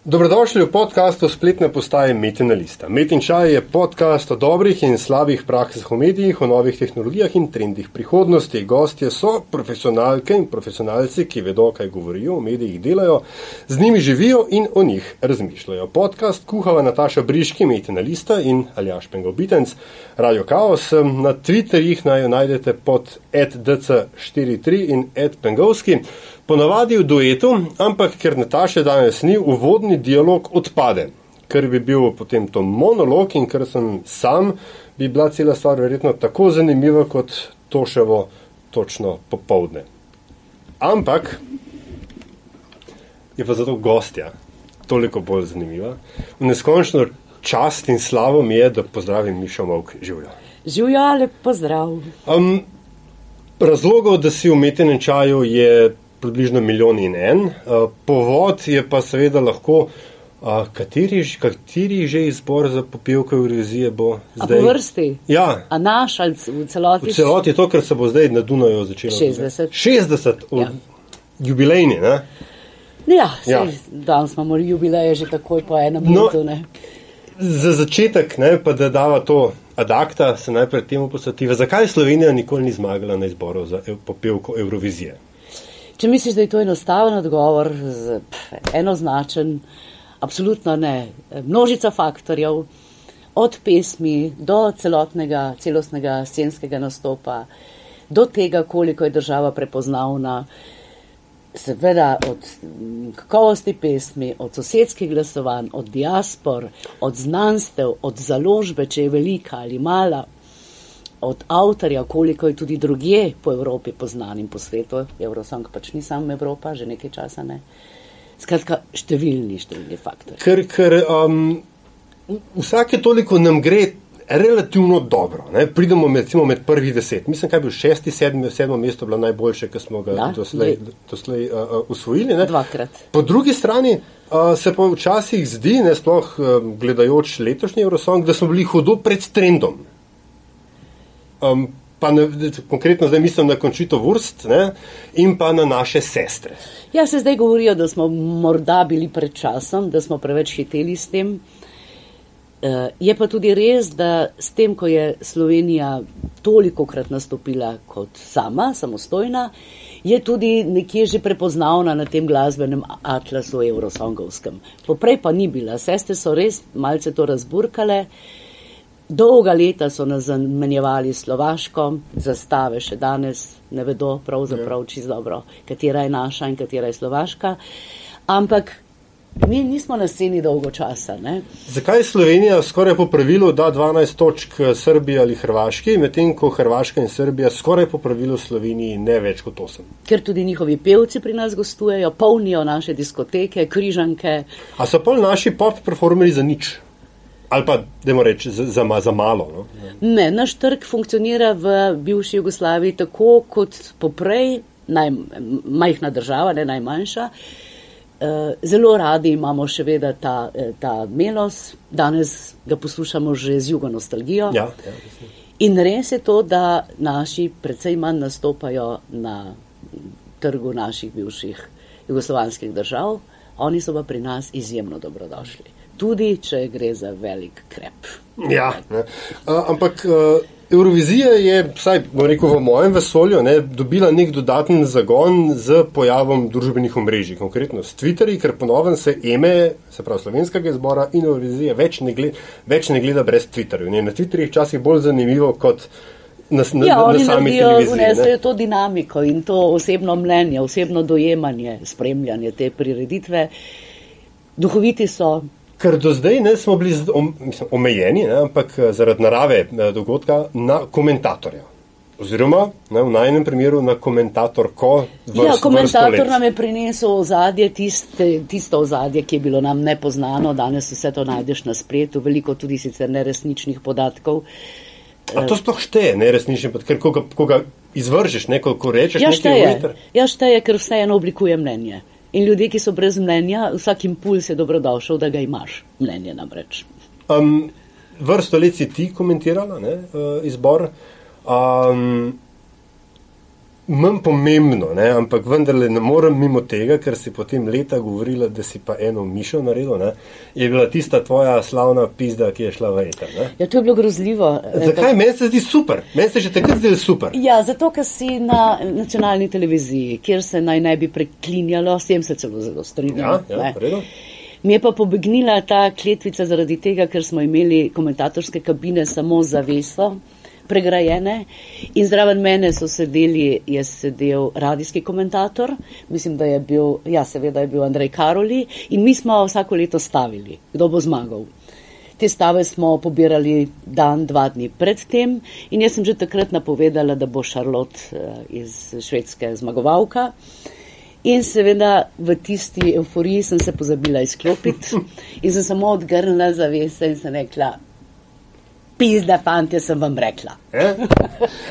Dobrodošli v podkastu spletne postaje Metina Lista. Metin Čaj je podcast o dobrih in slabih praksah v medijih, o novih tehnologijah in trendih prihodnosti. Gostje so profesionalke in profesionalci, ki vedo, kaj govorijo, o medijih delajo, z njimi živijo in o njih razmišljajo. Podcast kuhava Nataša Briški, Metina Lista in Aljaš Pengobitenc, Radio Chaos. Na Twitterjih naj jo najdete pod @dc43 in @pengovski. Ponavadi v duetu, ampak ker Nataše danes ni, uvodni dialog odpade, ker bi bil potem to monolog in ker sem sam, bi bila cela stvar verjetno tako zanimiva kot toševo točno popovdne. Ampak je pa zato gostja toliko bolj zanimiva. V neskončno čast in slavo mi je, da pozdravim Mišo Mavk življa. Živja, lep pozdrav. Um, razlogov, da si v metenem čaju je približno milijon in en. Uh, povod je pa seveda lahko, kateri, kateri že izbor za popevko Eurovizije bo zdaj. A po vrsti? Ja. A naš ali v celoti? V celoti je to, kar se bo zdaj na Dunaju začelo. 60. 60, ja. jubilejni, ne? Ja, ja. danes imamo jubileje že takoj po enem no, letu, ne? Za začetek, ne, pa da dava to adakta, se najprej temu posvetiva. Zakaj Slovenija nikoli ni zmagala na izboru za popevko Eurovizije? Če misliš, da je to enostaven odgovor, enoznačen, absolutno ne. Množica faktorjev, od pesmi do celotnega, celostnega scenskega nastopa, do tega, koliko je država prepoznavna, seveda od kakovosti pesmi, od sosedskih glasovanj, od diaspor, od znanstev, od založbe, če je velika ali mala od avtorja, koliko je tudi drugje po Evropi poznan in po svetu, Eurosong pač ni samo Evropa, že nekaj časa ne. Skratka, številni, številni faktori. Ker, ker um, vsake toliko nam gre relativno dobro. Ne? Pridemo med, recimo, med prvih deset. Mislim, kaj bi bil šesti, sedmi, sedmo mesto bilo najboljše, ki smo ga da, doslej, doslej uh, uh, usvojili. Ne? Dvakrat. Po drugi strani uh, se pa včasih zdi, ne sploh uh, gledajoč letošnji Eurosong, da smo bili hudo pred trendom. Um, pa ne, konkretno zdaj mislim na končito vrst ne, in pa na naše sestre. Ja, se zdaj govorijo, da smo morda bili pred časom, da smo preveč hiteli s tem. Uh, je pa tudi res, da s tem, ko je Slovenija toliko krat nastopila kot sama, samostojna, je tudi nekje že prepoznavna na tem glasbenem atlasu Eurosongovskem. Poprej pa ni bila. Sestre so res malce to razburkale. Uh, Dolga leta so nas zamenjevali slovaško, zastave še danes ne vedo pravzaprav ja. čisto dobro, katera je naša in katera je slovaška. Ampak mi nismo na sceni dolgo časa. Ne? Zakaj je Slovenija skoraj po pravilu da 12 točk Srbiji ali Hrvaški, medtem ko Hrvaška in Srbija skoraj po pravilu Sloveniji ne več kot 8? Ker tudi njihovi pevci pri nas gostujejo, polnijo naše diskoteke, križanke. A so pol naši pop performeri za nič? Ali pa, da moramo reči, za, za, malo. No? Ne, naš trg funkcionira v bivši Jugoslaviji tako kot poprej, naj, majhna država, ne najmanjša. Eh, zelo radi imamo še vedno ta, eh, ta melos, danes ga poslušamo že z jugo nostalgijo. Ja, ja, In res je to, da naši precej manj nastopajo na trgu naših bivših jugoslovanskih držav, oni so pa pri nas izjemno dobrodošli tudi če gre za velik krep. Ja, uh, ampak uh, Eurovizija je, vsaj rekel, v mojem vesolju, ne, dobila nek dodaten zagon z pojavom družbenih omrežij, konkretno s Twitterji, ker ponovem se eme, se pravi slovenskega izbora in Eurovizija več ne, gled, več ne gleda brez Twitterjev. Na Twitterju je včasih bolj zanimivo kot. Na, na, ja, na oni naredijo, vnesajo to dinamiko in to osebno mnenje, osebno dojemanje, spremljanje te prireditve. Duhoviti so, Ker do zdaj ne smo bili mislim, omejeni, ne, ampak eh, zaradi narave eh, dogodka na komentatorja. Oziroma, ne, v najnem primeru na komentatorko. Ja, komentator nam je prinesel ozadje, tiste, tisto ozadje, ki je bilo nam nepoznano. Danes vse to najdeš na spletu, veliko tudi sicer neresničnih podatkov. A to sploh šteje, neresnični podatek, ker koga, koga izvržeš, neko, ko rečeš, ja, šteje, ja, šteje, ker vseeno oblikuje mnenje. In ljudje, ki so brez mnenja, vsak impuls je dobrodošel, da ga imaš, mnenje namreč. Um, vrsto let si ti komentirala ne, uh, izbor. Um, manj pomembno, ne? ampak vendarle ne morem mimo tega, ker si potem leta govorila, da si pa eno mišo naredil, ne? je bila tista tvoja slavna pizda, ki je šla v eter. Ja, to je bilo grozljivo. Zakaj? Meni se zdi super, meni se že takrat zdi super. Ja, zato, ker si na nacionalni televiziji, kjer se naj ne bi preklinjalo, s tem se celo zelo strinjam. Ja, ja, Mi je pa pobegnila ta kletvica zaradi tega, ker smo imeli komentatorske kabine samo za veso pregrajene. In zraven mene so sedeli, je sedel radijski komentator, mislim, da je bil, ja, seveda je bil Andrej Karoli. In mi smo vsako leto stavili, kdo bo zmagal. Te stave smo pobirali dan, dva dni predtem in jaz sem že takrat napovedala, da bo Charlotte eh, iz Švedske zmagovalka. In seveda v tisti euforiji sem se pozabila izklopiti. In sem samo odgrnila zavese in sem rekla, pizda, fanti, sem vam rekla.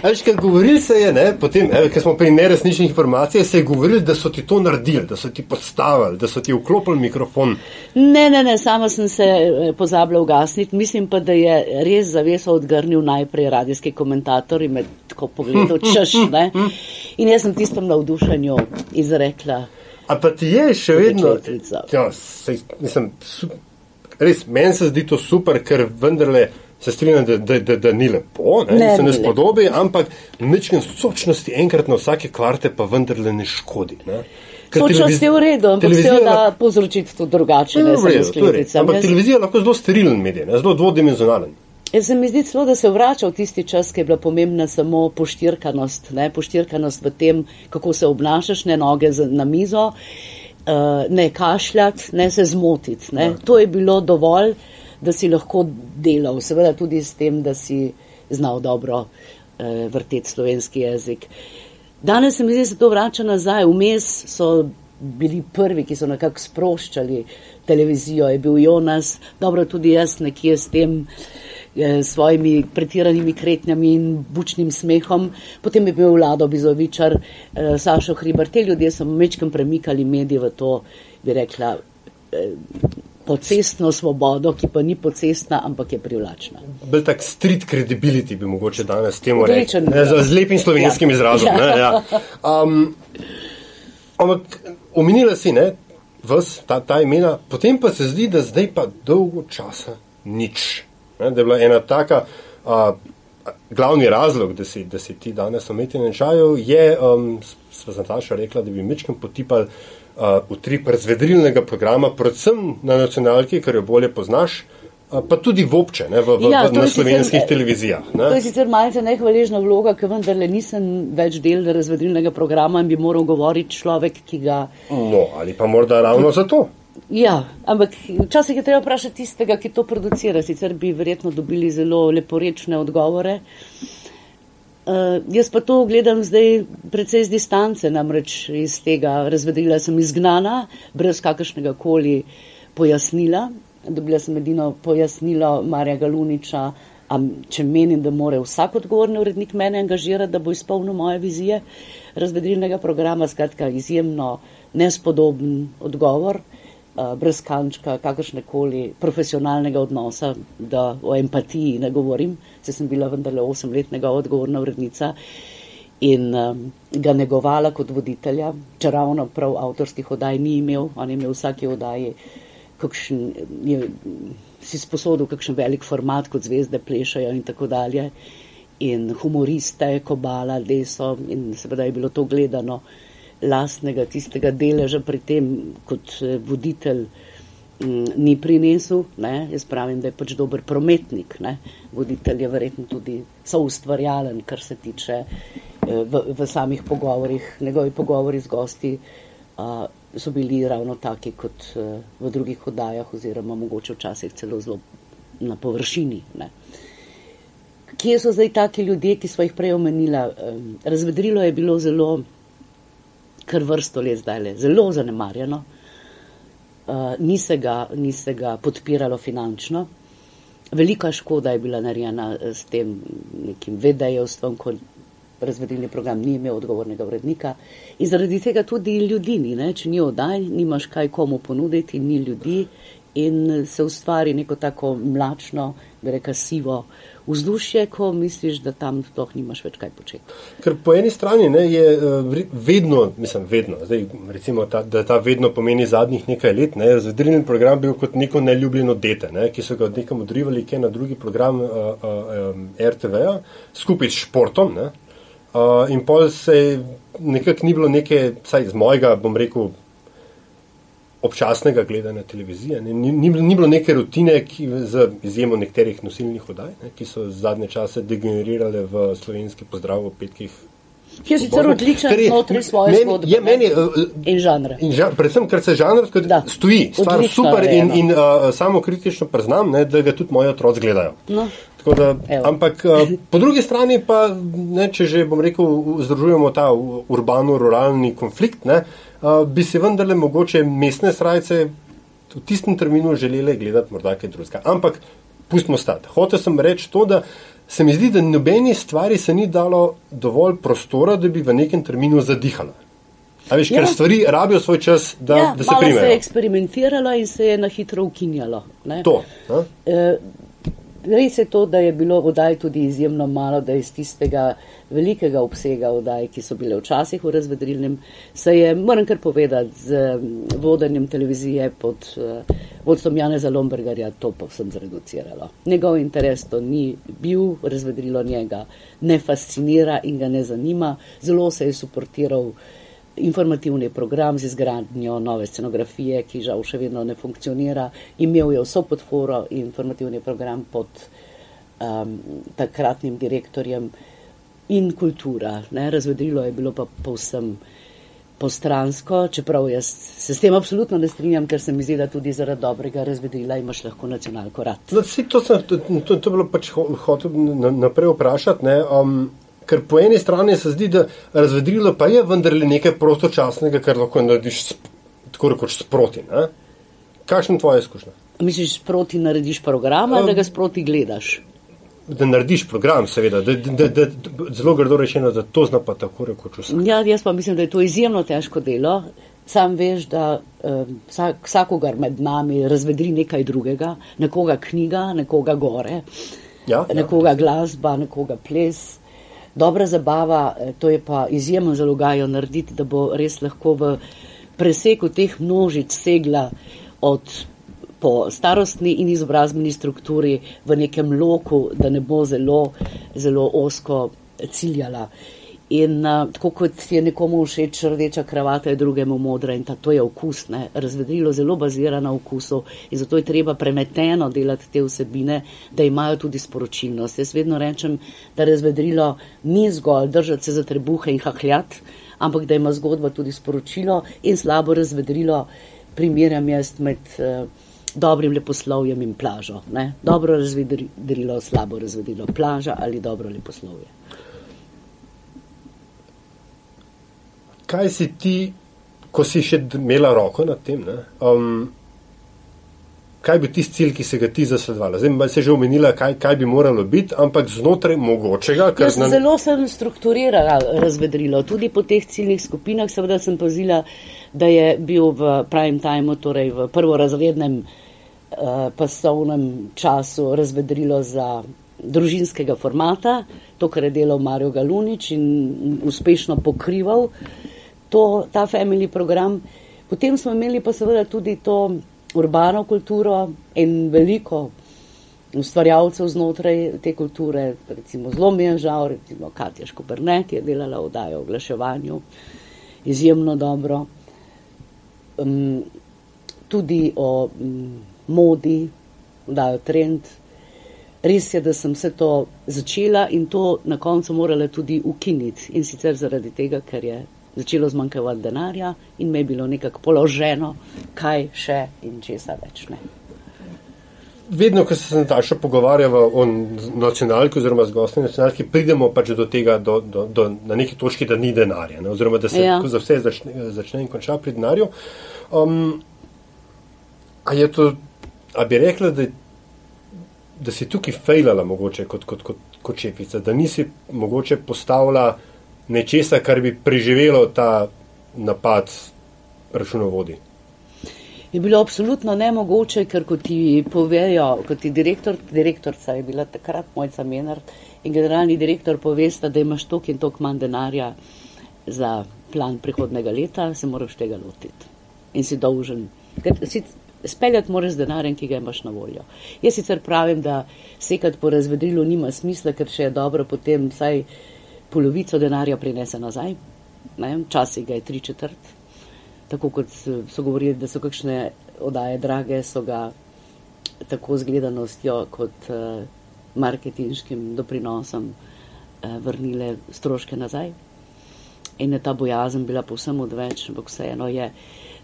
Veš, ker govorili se je, ne, potem, ker smo pri neresničnih informacijah, se je govorili, da so ti to naredili, da so ti podstavili, da so ti vklopili mikrofon. Ne, ne, ne, sama sem se eh, pozabila ugasniti. Mislim pa, da je res zaveso odgrnil najprej radijski komentator in me tako pogledal, češ, ne. In jaz sem tistem navdušenju izrekla. A pa ti je še vedno. Ja, sej, mislim, su, res, meni se zdi to super, ker vendarle se strinjam, da, da, da, da ni lepo, ne, ne, se ne spodobi, ampak nečem sočnosti enkrat na vsake kvarte pa vendarle ne škodi. Ne. Sočnost je v redu, ampak se da povzročiti to drugače. Ne, ne, ne, ampak jaz... televizija je lahko zelo sterilen medij, ne, zelo dvodimenzionalen. Jaz se mi zdi celo, da se vrača v tisti čas, ki je bila pomembna samo poštirkanost, ne, poštirkanost v tem, kako se obnašaš, ne noge na mizo, uh, ne kašljati, ne se zmotiti. Ne. Ja. To je bilo dovolj da si lahko delal, seveda tudi s tem, da si znal dobro eh, vrteti slovenski jezik. Danes se mi zdi, da se to vrača nazaj. Vmes so bili prvi, ki so nekako sproščali televizijo, je bil Jonas, dobro tudi jaz nekje s tem eh, svojimi pretiranimi kretnjami in bučnim smehom. Potem je bil Vlado Bizovičar, eh, Sašo Hribar. Te ljudje so mečkem premikali medije v to, bi rekla, eh, pocestno svobodo, ki pa ni pocestna, ampak je privlačna. Bil tak street credibility bi mogoče danes temu reči. Z, z lepim slovenskim ja. izrazom. Ja. Ne, ja. um, ampak omenila si, ne, vas, ta, ta imena, potem pa se zdi, da zdaj pa dolgo časa nič. Ne, da je bila ena taka, uh, glavni razlog, da si, da si ti danes ometjen čajev, je, um, sva Nataša rekla, da bi mečkem potipali utrip razvedrilnega programa, predvsem na nacionalki, ker jo bolje poznaš, pa tudi v obče, ne, v, v, ja, na slovenskih sicer, televizijah. Ne. To je sicer malce nehvaležna vloga, ker vendarle nisem več del razvedrilnega programa in bi moral govoriti človek, ki ga. No, ali pa morda ravno zato. Ja, ampak včasih je treba vprašati tistega, ki to producira, sicer bi verjetno dobili zelo leporečne odgovore. Uh, Uh, jaz pa to gledam zdaj precej z distance, namreč iz tega razvedrila sem izgnana, brez kakršnega koli pojasnila. Dobila sem edino pojasnilo Marja Galuniča, a če menim, da more vsak odgovorni urednik mene angažirati, da bo izpolnil moje vizije razvedrilnega programa, skratka izjemno nespodoben odgovor. Uh, brez kančka kakršne koli profesionalnega odnosa, da o empatiji ne govorim, se sem bila vendarle osemletnega odgovorna urednica in um, ga negovala kot voditelja, če ravno prav avtorskih odaj ni imel, on je imel vsake odaje, kakšen je si sposodil kakšen velik format, kot zvezde plešajo in tako dalje. In humoriste, kobala, deso in seveda je bilo to gledano lastnega tistega deleža pri tem, kot eh, voditelj m, mm, ni prinesel. Ne? Jaz pravim, da je pač dober prometnik. Ne? Voditelj je verjetno tudi soustvarjalen, kar se tiče eh, v, v samih pogovorih. Njegovi pogovori z gosti a, so bili ravno taki kot a, eh, v drugih oddajah oziroma mogoče včasih celo zelo na površini. Ne? Kje so zdaj taki ljudje, ki smo jih prej omenila? Razvedrilo je bilo zelo kar vrsto let zdaj le, zelo zanemarjeno, uh, ni, se ga, ni se ga podpiralo finančno. Velika škoda je bila narejena eh, s tem nekim vedejevstvom, ko razvedilni program ni imel odgovornega urednika in zaradi tega tudi ljudi ni, ne? če ni oddaj, nimaš kaj komu ponuditi, ni ljudi in se ustvari neko tako mlačno, reka sivo vzdušje, ko misliš, da tam sploh nimaš več kaj početi. Ker po eni strani ne, je eh, vedno, mislim, vedno, zdaj, recimo, ta, da ta vedno pomeni zadnjih nekaj let, ne, razvedrilni program bil kot neko neljubljeno dete, ne, ki so ga nekam odrivali, ki je na drugi program uh, uh, RTV-a, skupaj s športom. Ne, uh, in pol se nekako ni bilo neke, vsaj z mojega, bom rekel, občasnega gledanja televizije. Ni, ni, ni bilo neke rutine, ki, z izjemo nekaterih nosilnih oddaj, ne, ki so zadnje čase degenerirale v slovenski pozdrav v petkih. Ki je sicer odličen znotraj svoje meni, zgodbe. Je meni, uh, in žanra. In žan, predvsem, ker se žanr stoji, stvar super in, in uh, samo kritično priznam, ne, da ga tudi moji otroci gledajo. No. Da, ampak uh, po drugi strani pa, ne, če že bom rekel, združujemo ta urbano-ruralni konflikt, ne, uh, bi se vendarle mogoče mestne srajce v tistem terminu želeli gledati morda kaj drugega. Ampak pustimo stati. Hotel sem reči to, da se mi zdi, da nobeni stvari se ni dalo dovolj prostora, da bi v nekem terminu zadihala. A veš, ja. ker stvari rabijo svoj čas, da, ja, da se primejo. Se je eksperimentiralo in se je na hitro ukinjalo. Ne? To. E, res je to, da je bilo vodaj tudi izjemno malo, da iz tistega velikega obsega vdaj, ki so bile včasih v razvedrilnem, se je, moram kar povedati, z vodenjem televizije pod uh, vodstvom Janeza Lombergarja to povsem zreduciralo. Njegov interes to ni bil, razvedrilo njega ne fascinira in ga ne zanima. Zelo se je suportiral informativni program z izgradnjo nove scenografije, ki žal še vedno ne funkcionira. Imel je vso podporo informativni program pod um, takratnim direktorjem in kultura. Ne? Razvedrilo je bilo pa povsem postransko, čeprav jaz se s tem absolutno ne strinjam, ker se mi zdi, da tudi zaradi dobrega razvedrila imaš lahko nacionalko rad. No, to, sem, to, to, to bilo pač hotel naprej vprašati? Um, ker po eni strani se zdi, da razvedrilo pa je vendarle nekaj prostočasnega, kar lahko narediš tako rekoč sproti. Ne? Kakšna je tvoja izkušnja? Misliš, sproti narediš program ali um, da ga sproti gledaš? da narediš program, seveda, da, da, da, da zelo grdo rečeno, da to zna pa tako rekoč vse. Ja, jaz pa mislim, da je to izjemno težko delo. Sam veš, da um, vsak, vsakogar med nami razvedri nekaj drugega, nekoga knjiga, nekoga gore, ja, ja. nekoga ja. glasba, nekoga ples. Dobra zabava, eh, to je pa izjemno zalogajo narediti, da bo res lahko v preseku teh množic segla od po starostni in izobrazbeni strukturi v nekem loku, da ne bo zelo, zelo osko ciljala. In uh, tako kot je nekomu všeč rdeča kravata, je drugemu modra in ta, to je okus. Ne? Razvedrilo zelo bazira na okusu in zato je treba premeteno delati te vsebine, da imajo tudi sporočilnost. Jaz vedno rečem, da razvedrilo ni zgolj držati se za trebuhe in hahljat, ampak da ima zgodba tudi sporočilo in slabo razvedrilo primerjam jaz med. Uh, dobrim leposlovjem in plažo. Ne? Dobro razvedrilo, slabo razvedrilo, plaža ali dobro leposlovje. Kaj si ti, ko si še imela roko nad tem? Um, kaj bi tisti cilj, ki se ga ti zasledovala? Zdaj se že omenila, kaj, kaj bi moralo biti, ampak znotraj mogočega. Jaz sem zelo sem strukturirala razvedrilo. Tudi po teh ciljnih skupinah seveda sem pozila, da je bil v prime timeu, torej v prvorazrednem Eh, pasovnem času razvedrilo za družinskega formata, to, kar je delal Mario Galunič in uspešno pokrival to, ta family program. Potem smo imeli pa seveda tudi to urbano kulturo in veliko ustvarjalcev znotraj te kulture, recimo zelo mi je žal, recimo Katja Škobrnet je delala v dajo oglaševanju, izjemno dobro. Um, tudi o um, modi, dajo trend. Res je, da sem vse to začela in to na koncu morala tudi ukiniti. In sicer zaradi tega, ker je začelo zmanjkavati denarja in me je bilo nekako položeno, kaj še in česa več ne. Vedno, ko se Nataša pogovarjava o nacionalki oziroma z gostni nacionalki, pridemo pač do tega, do, do, do, na neki točki, da ni denarja, ne? oziroma da se ja. za vse začne, začne in konča pri denarju. Um, a je to A bi rekla, da, da si tukaj fejlala mogoče kot, kot, kot, kot šefica, da nisi mogoče postavila nečesa, kar bi preživelo ta napad računovodi? je bilo absolutno nemogoče, ker kot ti povejo, kot ti direktor, direktorca je bila takrat mojca Menard in generalni direktor povesta, da imaš tok in tok manj denarja za plan prihodnega leta, se moraš tega lotiti. In si dolžen. Ker si speljati moraš z denarjem, ki ga imaš na voljo. Jaz sicer pravim, da sekati po razvedrilu nima smisla, ker še je dobro potem vsaj polovico denarja prinese nazaj. Včasih ga je tri četrt. Tako kot so govorili, da so kakšne odaje drage, so ga tako z gledanostjo kot uh, marketinškim doprinosom uh, vrnile stroške nazaj. In je ta bojazen bila povsem odveč, ampak vseeno je.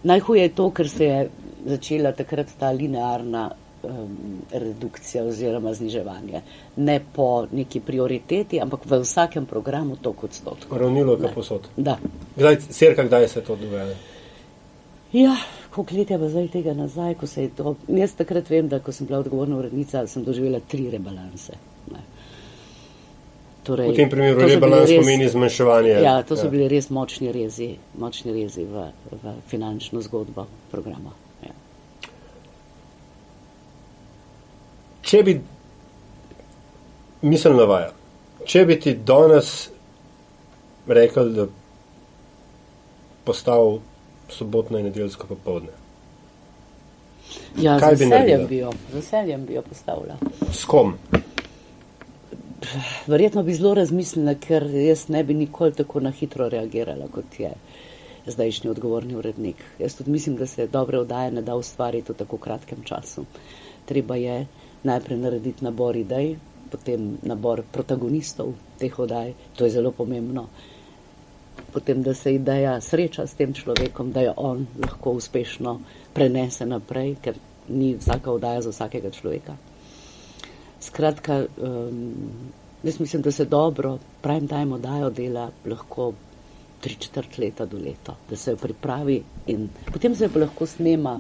Najhuje je to, ker se je začela takrat ta linearna um, redukcija oziroma zniževanje. Ne po neki prioriteti, ampak v vsakem programu to kot stot. Ravnilo je posod. Da. Kdaj, serka, kdaj se to dogajalo? Ja, koliko let je pa zdaj tega nazaj, ko se je to. Jaz takrat vem, da ko sem bila odgovorna urednica, sem doživela tri rebalanse. Ne. Torej, v tem primeru rebalans res, pomeni zmanjševanje. Ja, to so ja. bili res močni rezi, močni rezi v, v finančno zgodbo programa. Ja. Če bi, mislim, navaja, če bi ti danes rekel, da postal sobotno in nedeljsko popovdne. Ja, z veseljem bi jo, z veseljem bi jo postavila. S kom? Verjetno bi zelo razmislila, ker jaz ne bi nikoli tako na hitro reagirala, kot je zdajšnji odgovorni urednik. Jaz tudi mislim, da se dobre vdaje ne da ustvariti v tako kratkem času. Treba je najprej narediti nabor idej, potem nabor protagonistov teh vdaj, to je zelo pomembno. Potem, da se ideja sreča s tem človekom, da jo on lahko uspešno prenese naprej, ker ni vsaka vdaja za vsakega človeka. Skratka, um, jaz mislim, da se dobro, pravim, dajmo, dajo dela lahko tri četrt leta do leta, da se jo pripravi in potem se jo lahko snema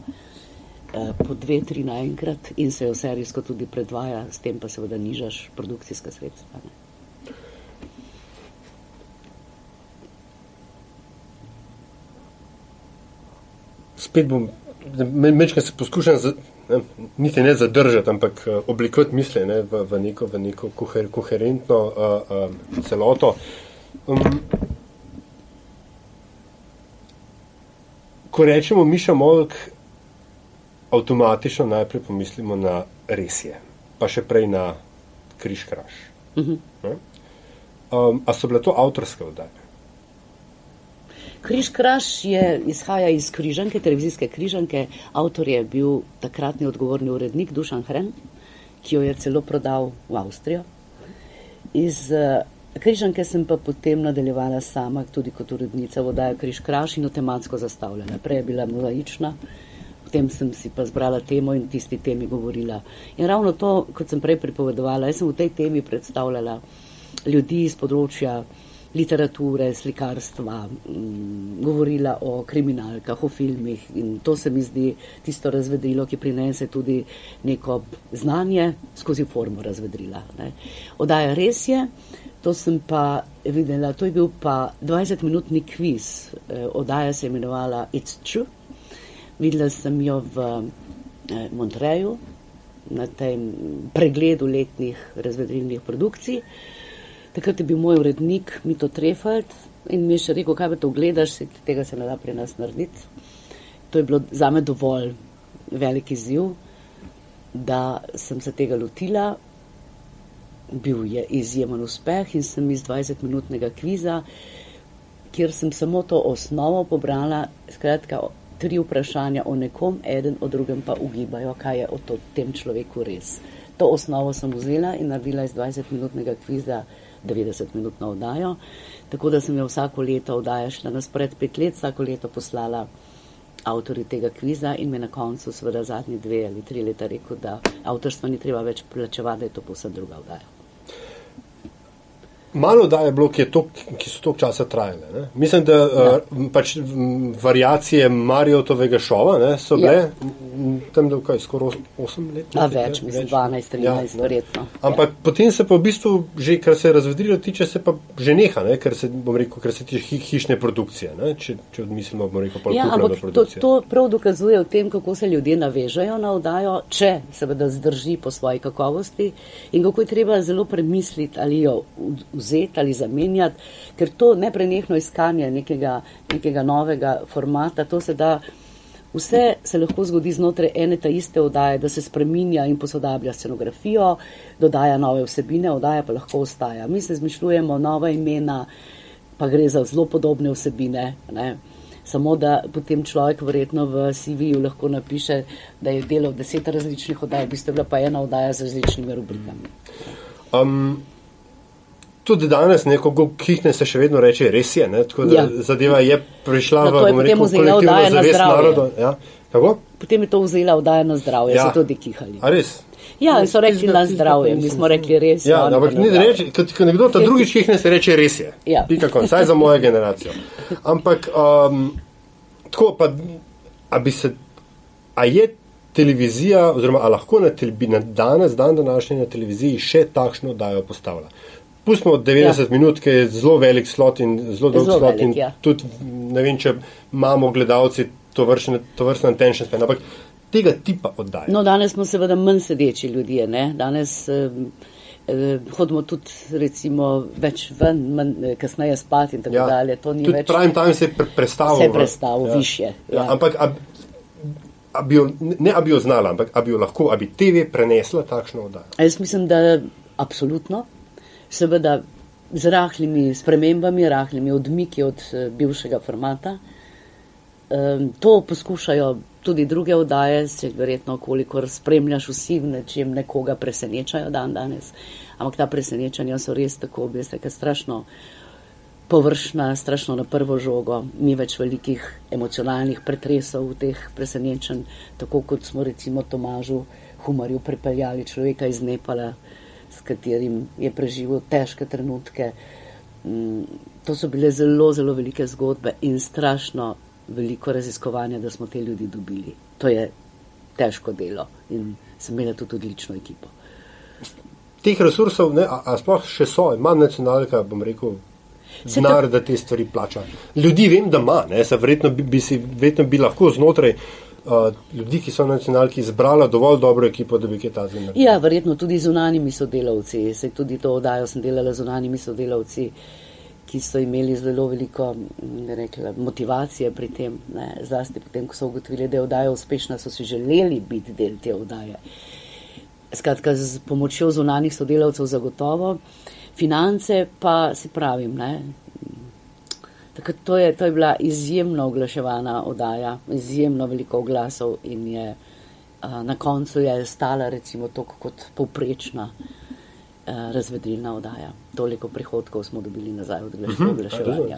po dve, tri naenkrat in se jo serijsko tudi predvaja, s tem pa seveda nižaš produkcijska sredstva. Ne. Spet bom, mečkaj se poskušam ne, niti ne zadržati, ampak uh, oblikovati misli ne, v, v neko, v neko koher, koherentno uh, uh, celoto. Um, ko rečemo Miša Molk, avtomatično najprej pomislimo na resje, pa še prej na križ kraš. Uh mhm. -huh. um, a so bile to avtorske vdaje? Križ Kraš je izhaja iz križanke, televizijske križanke. Avtor je bil takratni odgovorni urednik Dušan Hren, ki jo je celo prodal v Avstrijo. Iz uh, križanke sem pa potem nadaljevala sama, tudi kot urednica vodaja Križ Kraš in jo tematsko zastavljala. Prej je bila mozaična, potem sem si pa zbrala temo in tisti temi govorila. In ravno to, kot sem prej pripovedovala, jaz sem v tej temi predstavljala ljudi iz področja literature, slikarstva, mm, govorila o kriminalkah, o filmih in to se mi zdi tisto razvedrilo, ki prinese tudi neko znanje skozi formo razvedrila. Ne. Odaja res je, to sem pa videla, to je bil pa 20-minutni kviz, eh, odaja se je imenovala It's True. Videla sem jo v eh, Montreju na tem pregledu letnih razvedrilnih produkcij. Takrat je bil moj urednik Mito Trefeld in mi je še rekel, kaj pa to gledaš, tega se ne da pri nas narediti. To je bilo za me dovolj velik izziv, da sem se tega lotila. Bil je izjemen uspeh in sem iz 20-minutnega kviza, kjer sem samo to osnovo pobrala, skratka, tri vprašanja o nekom, eden o drugem pa ugibajo, kaj je o tem človeku res. To osnovo sem vzela in naredila iz 20-minutnega kviza 90-minutno oddajo. Tako da sem jo vsako leto oddaja šla nas pred pet let, vsako leto poslala avtori tega kviza in mi na koncu, seveda zadnji dve ali tri leta rekel, da avtorstvo ni treba več plačevati, da je to posebno druga oddaja. Malo da je bilo, ki, je tok, ki so toliko časa trajale. Ne? Mislim, da ja. uh, pač variacije Marijotovega šova ne, so bile ja. tam, je skoraj 8 let. A več, mislim, 12, 13, ja, verjetno. Ampak ja. potem se pa v bistvu, že kar se razvedrilo tiče, se pa že neha, ne? ker se, bom rekel, kar se tiče hi, hišne produkcije, ne? če, če odmislimo, bom rekel, ja, ampak to, to prav dokazuje v tem, kako se ljudje navežejo na oddajo, če seveda zdrži po svoji kakovosti in kako je treba zelo premisliti ali jo vzeti ali zamenjati, ker to neprenehno iskanje nekega, nekega novega formata, to se da. Vse se lahko zgodi znotraj ene ta iste oddaje, da se spreminja in posodablja scenografijo, dodaja nove vsebine, oddaja pa lahko ostaja. Mi se zmišljujemo nova imena, pa gre za zelo podobne vsebine. Ne? Samo da potem človek verjetno v CV-ju lahko napiše, da je delal deset različnih oddaj, v bistvu je bila pa ena oddaja z različnimi rubrikami. Um, tudi danes neko kihne se še vedno reče, res je, ne? tako da ja. zadeva je prišla no, v rekel, kolektivno zavest naroda. Ja. Kako? Potem je to vzela oddaja na zdravje, Ja. so tudi kihali. A res? Ja, in so rekli na zdravje, mi smo rekli res. Ja, oni ampak pa na ni reči, kot ko nekdo ta drugič kihne, se reče res je. Ja. Pika konc, saj za mojo generacijo. Ampak um, tako pa, a bi se, a je televizija, oziroma a lahko na, televi, na danes, dan današnji na televiziji še takšno dajo postavlja. Pustimo 90 ja. minut, ki je zelo velik slot in zelo dolg Zelo slot. velik, ja. tudi ne vem, če imamo gledalci to vrstne attention span, ampak tega tipa oddaje. No, danes smo seveda manj sedeči ljudje, ne? danes eh, eh, hodimo tudi recimo več ven, manj, eh, kasneje spati in tako ja. dalje. To ni tudi več. pravim, tam se je pre- prestavil. Se je v- prestavil višje, Ja. ja. Ampak a, a bi jo, ne a bi jo znala, ampak a bi jo lahko, a bi TV prenesla takšno oddajo. Jaz mislim, da absolutno, seveda z rahlimi spremembami, rahlimi odmiki od eh, bivšega formata. To poskušajo tudi druge oddaje, se verjetno, kolikor spremljaš vsi v nečem, nekoga presenečajo dan danes. Ampak ta presenečanja so res tako, se kaj strašno površna, strašno na prvo žogo, ni več velikih emocionalnih pretresov v teh presenečenj, tako kot smo recimo Tomažu Humarju pripeljali človeka iz Nepala, s katerim je preživel težke trenutke. Mm, To so bile zelo, zelo velike zgodbe in strašno veliko raziskovanja, da smo te ljudi dobili. To je težko delo in sem imela tudi odlično ekipo. Teh resursov, ne, a, a sploh še so, ima nacionalka, bom rekel, denar, da te stvari plača. Ljudi vem, da ima, ne, se verjetno bi, bi, si, verjetno bi lahko znotraj ljudi, ki so nacionalki, izbrala dovolj dobro ekipo, da bi kaj ta zim. Ja, verjetno tudi zunanimi sodelavci. Se tudi to oddajo sem delala z zunanimi sodelavci, ki so imeli zelo veliko mm, rekla, motivacije pri tem. Ne. Zlasti potem, ko so ugotovili, da je oddaja uspešna, so si želeli biti del te oddaje. Skratka, z pomočjo zunanih sodelavcev zagotovo, finance pa si pravim. Ne. Takrat to je, to je bila izjemno oglaševana oddaja, izjemno veliko oglasov in je a, na koncu je stala recimo toliko kot povprečna a, razvedrilna oddaja. Toliko prihodkov smo dobili nazaj od oglaš- oglaševanja.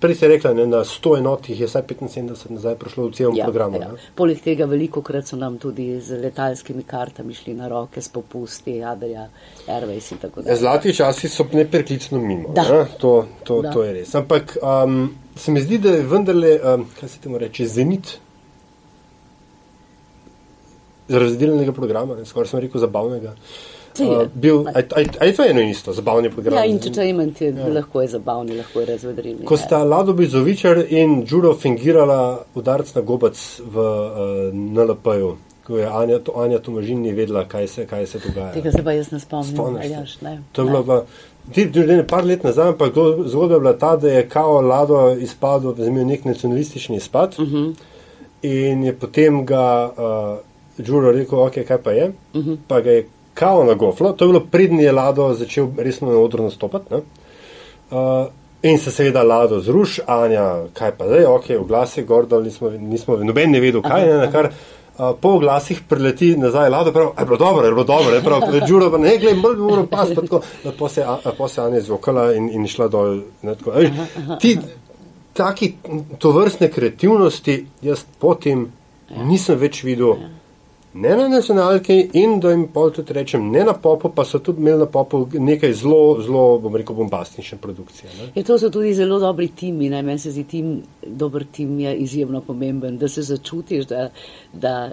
Prej si rekla, ne, na 100 enot jih je vsaj 75 nazaj prišlo v celem programu. ja. ne. Poleg tega veliko krat so nam tudi z letalskimi kartami šli na roke s popusti, Adria, Airways in tako dalje. Zlati časi so nepreklicno mimo. Da. Ne? To, to, Da. to je res. Ampak um, se mi zdi, da je vendarle, um, kaj se temu reče, zenit razdeljenega programa, ne, skoraj sem rekel zabavnega. Je. Uh, bil, a, a, a je to eno in isto, zabavni program? Ja, entertainment je ja. lahko je zabavni, lahko je razvedrilni. Ko sta Lado Bizovičar in Đuro fingirala udarc na gobac v uh, NLP-ju, ko je Anja, to, Anja Tomažin ni vedela, kaj se, kaj se dogaja. Tega se pa jaz ne spomnim. Spomniš se? Aljaž, ne. To je bilo pa, ti, ne, par let nazaj, ampak zgo- zgodba je bila ta, da je kao Lado izpadel, imel nek nacionalistični izpad uh Mhm. -huh. in je potem ga uh, Đuro rekel, ok, kaj pa je, uh Mhm. -huh. pa ga je kao na goflo, to je bilo prednji je Lado začel resno na odru nastopati. ne. Uh, In se seveda Lado zruš, Anja, kaj pa zdaj, ok, oglas je gor, dol, nismo, nismo, noben ne vedel, kaj je, na kar uh, po oglasih preleti nazaj Lado, prav, je bilo dobro, je bilo dobro, je prav, Đuro pa ne, gled, bolj bi moral pas, pa tako, lepo se, a- lepo se Anja zvokala in, in šla dol. Ne, tako, ej, ti, taki, to vrstne kreativnosti, jaz potem nisem več videl ne na nacionalki in da jim pol tudi rečem, ne na popu, pa so tudi imeli na popu nekaj zelo, zelo, bom rekel, bombastične produkcije. Ne? Je, to so tudi zelo dobri timi, ne? meni se zdi tim, dober tim je izjemno pomemben, da se začutiš, da, da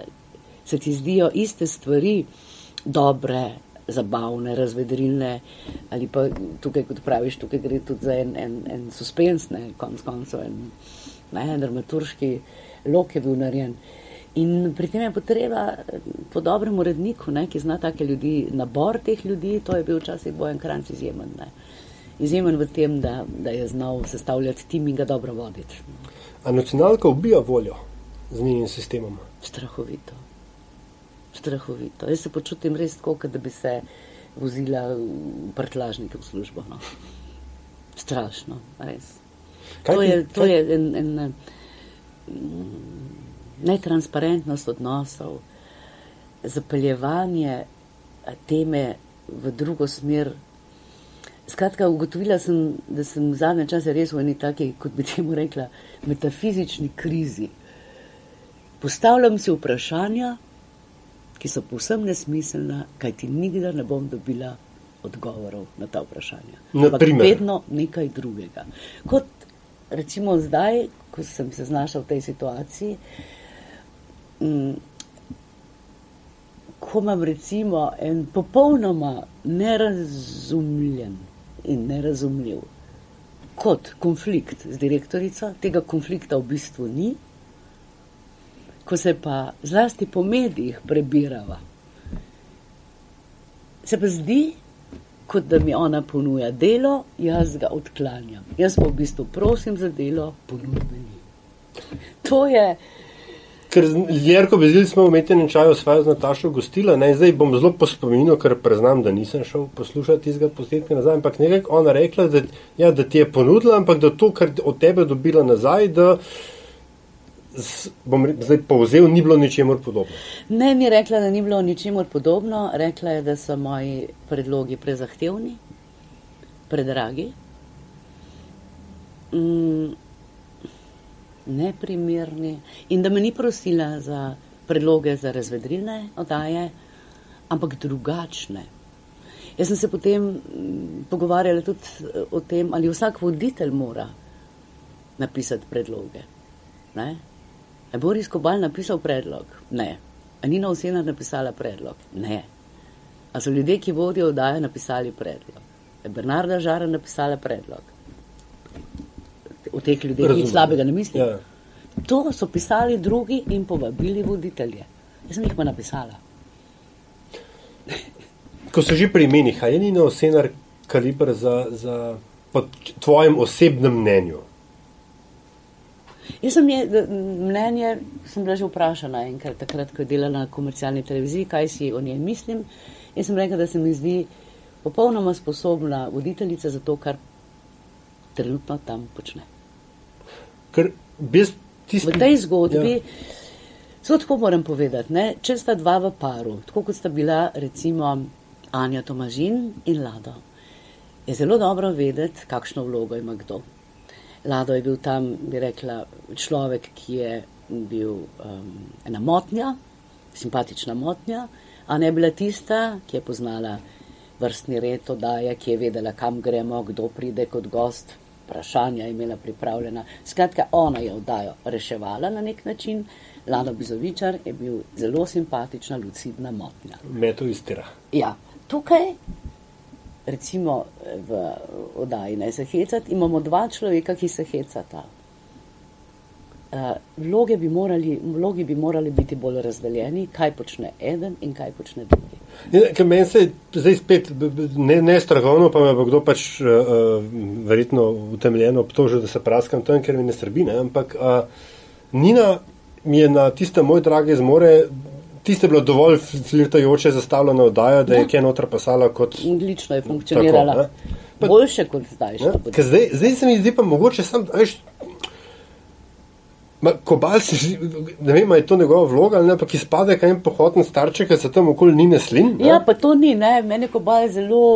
se ti zdijo iste stvari dobre, zabavne, razvedrilne ali pa tukaj, kot praviš, tukaj gre tudi za en, en, en suspens, ne, konc koncev, en, ne, dramaturški lok je bil narejen. In pri tem je potreba po dobrem uredniku, ne, ki zna take ljudi, nabor teh ljudi, to je bil včasih bojen kranc izjemen. Ne. Izjemen v tem, da, da je znal sestavljati tim in ga dobro voditi. A nacionalka ubija voljo z njenim sistemom? Strahovito strahovito. Jaz se počutim res tako, da bi se vozila v prtlažnike v službo. No. Strašno, res. Kaj to je, to je en, en, netransparentnost odnosov, zapeljevanje teme v drugo smer. Skratka, ugotovila sem, da sem v zadnje čase res v eni taki, kot bi temu rekla, metafizični krizi. Postavljam si vprašanja, ki so povsem nesmiselna, kaj ti nikdar ne bom dobila odgovorov na ta vprašanja. Ampak vedno nekaj drugega. Kot recimo zdaj, ko sem se znašla v tej situaciji, m, mm, ko imam recimo en popolnoma nerazumljen in nerazumljiv kot konflikt z direktorico, tega konflikta v bistvu ni, ko se pa zlasti po medijih prebirava, se pa zdi, kot da mi ona ponuja delo, jaz ga odklanjam. Jaz pa v bistvu prosim za delo, ponudbe ni. To je. Ker Jerko Bezil smo v umetnem čaju svojo z Natašo gostila, ne, zdaj bom zelo po spominu, ker preznam, da nisem šel poslušati tistega posnetka nazaj, ampak nekaj ona rekla, da, ja, da ti je ponudila, ampak da to, kar od tebe dobila nazaj, da bom zdaj povzel, ni bilo ničemur podobno. Ne, mi je rekla, da ni bilo ničemur podobno. Rekla je, da so moji predlogi prezahtevni, predragi, mm, neprimerni in da me ni prosila za predloge za razvedrilne oddaje, ampak drugačne. Jaz sem se potem mm, pogovarjala tudi o tem, ali vsak voditelj mora napisati predloge. Ne? Je Boris Kobal napisal predlog? Ne. A Nina Osena napisala predlog? Ne. A so ljudje, ki vodijo oddaje, napisali predlog? Je Bernarda Žara napisala predlog? O teh ljudeh nič slabega ne mislim. Ja. To so pisali drugi in povabili voditelje. Jaz sem jih pa napisala. Ko so že pri imenih, je Nina Osena kaliber za, za po tvojem osebnem mnenju? Jaz sem je, mnenje, sem bila že vprašana enkrat, takrat, ko je delala na komercialni televiziji, kaj si o njej mislim. Jaz sem rekla, da se mi zdi popolnoma sposobna voditeljica za to, kar trenutno tam počne. Tisti, v tej zgodbi, zelo ja. tako moram povedati, ne, če sta dva v paru, tako kot sta bila recimo Anja Tomažin in Lado, je zelo dobro vedeti, kakšno vlogo ima kdo. Lado je bil tam, bi rekla, človek, ki je bil um, ena motnja, simpatična motnja, a ne bila tista, ki je poznala vrstni red odaje, ki je vedela, kam gremo, kdo pride kot gost, vprašanja imela pripravljena. Skratka, ona je oddajo reševala na nek način. Lado Bizovičar je bil zelo simpatična, lucidna motnja. Meto istira. Ja, tukaj recimo v oddaji ne se hecati, imamo dva človeka, ki se hecata. Vloge, bi morali, vloge bi morali biti bolj razdeljeni, kaj počne eden in kaj počne drugi. Ker meni se zdaj spet ne, ne strahovno, pa me bo kdo pač uh, verjetno utemeljeno obtožil, da se praskam tam, ker mi ne srbi, ne? ampak uh, Nina mi je na tiste moj drage zmore tiste bilo dovolj flirtajoče zastavljeno oddajo, da je ja. Kenotra pasala kot. Odlično je funkcionirala. Tako, pa, Boljše kot zdaj. Zdaj. Zdaj se mi zdi pa mogoče sam, veš. Kobal si, ne vem, je to njegova vloga ali ne, ampak izpade kaj en pohoten starček, ki se tam okoli ni neslin. Ja, pa to ni, ne, meni kobal je zelo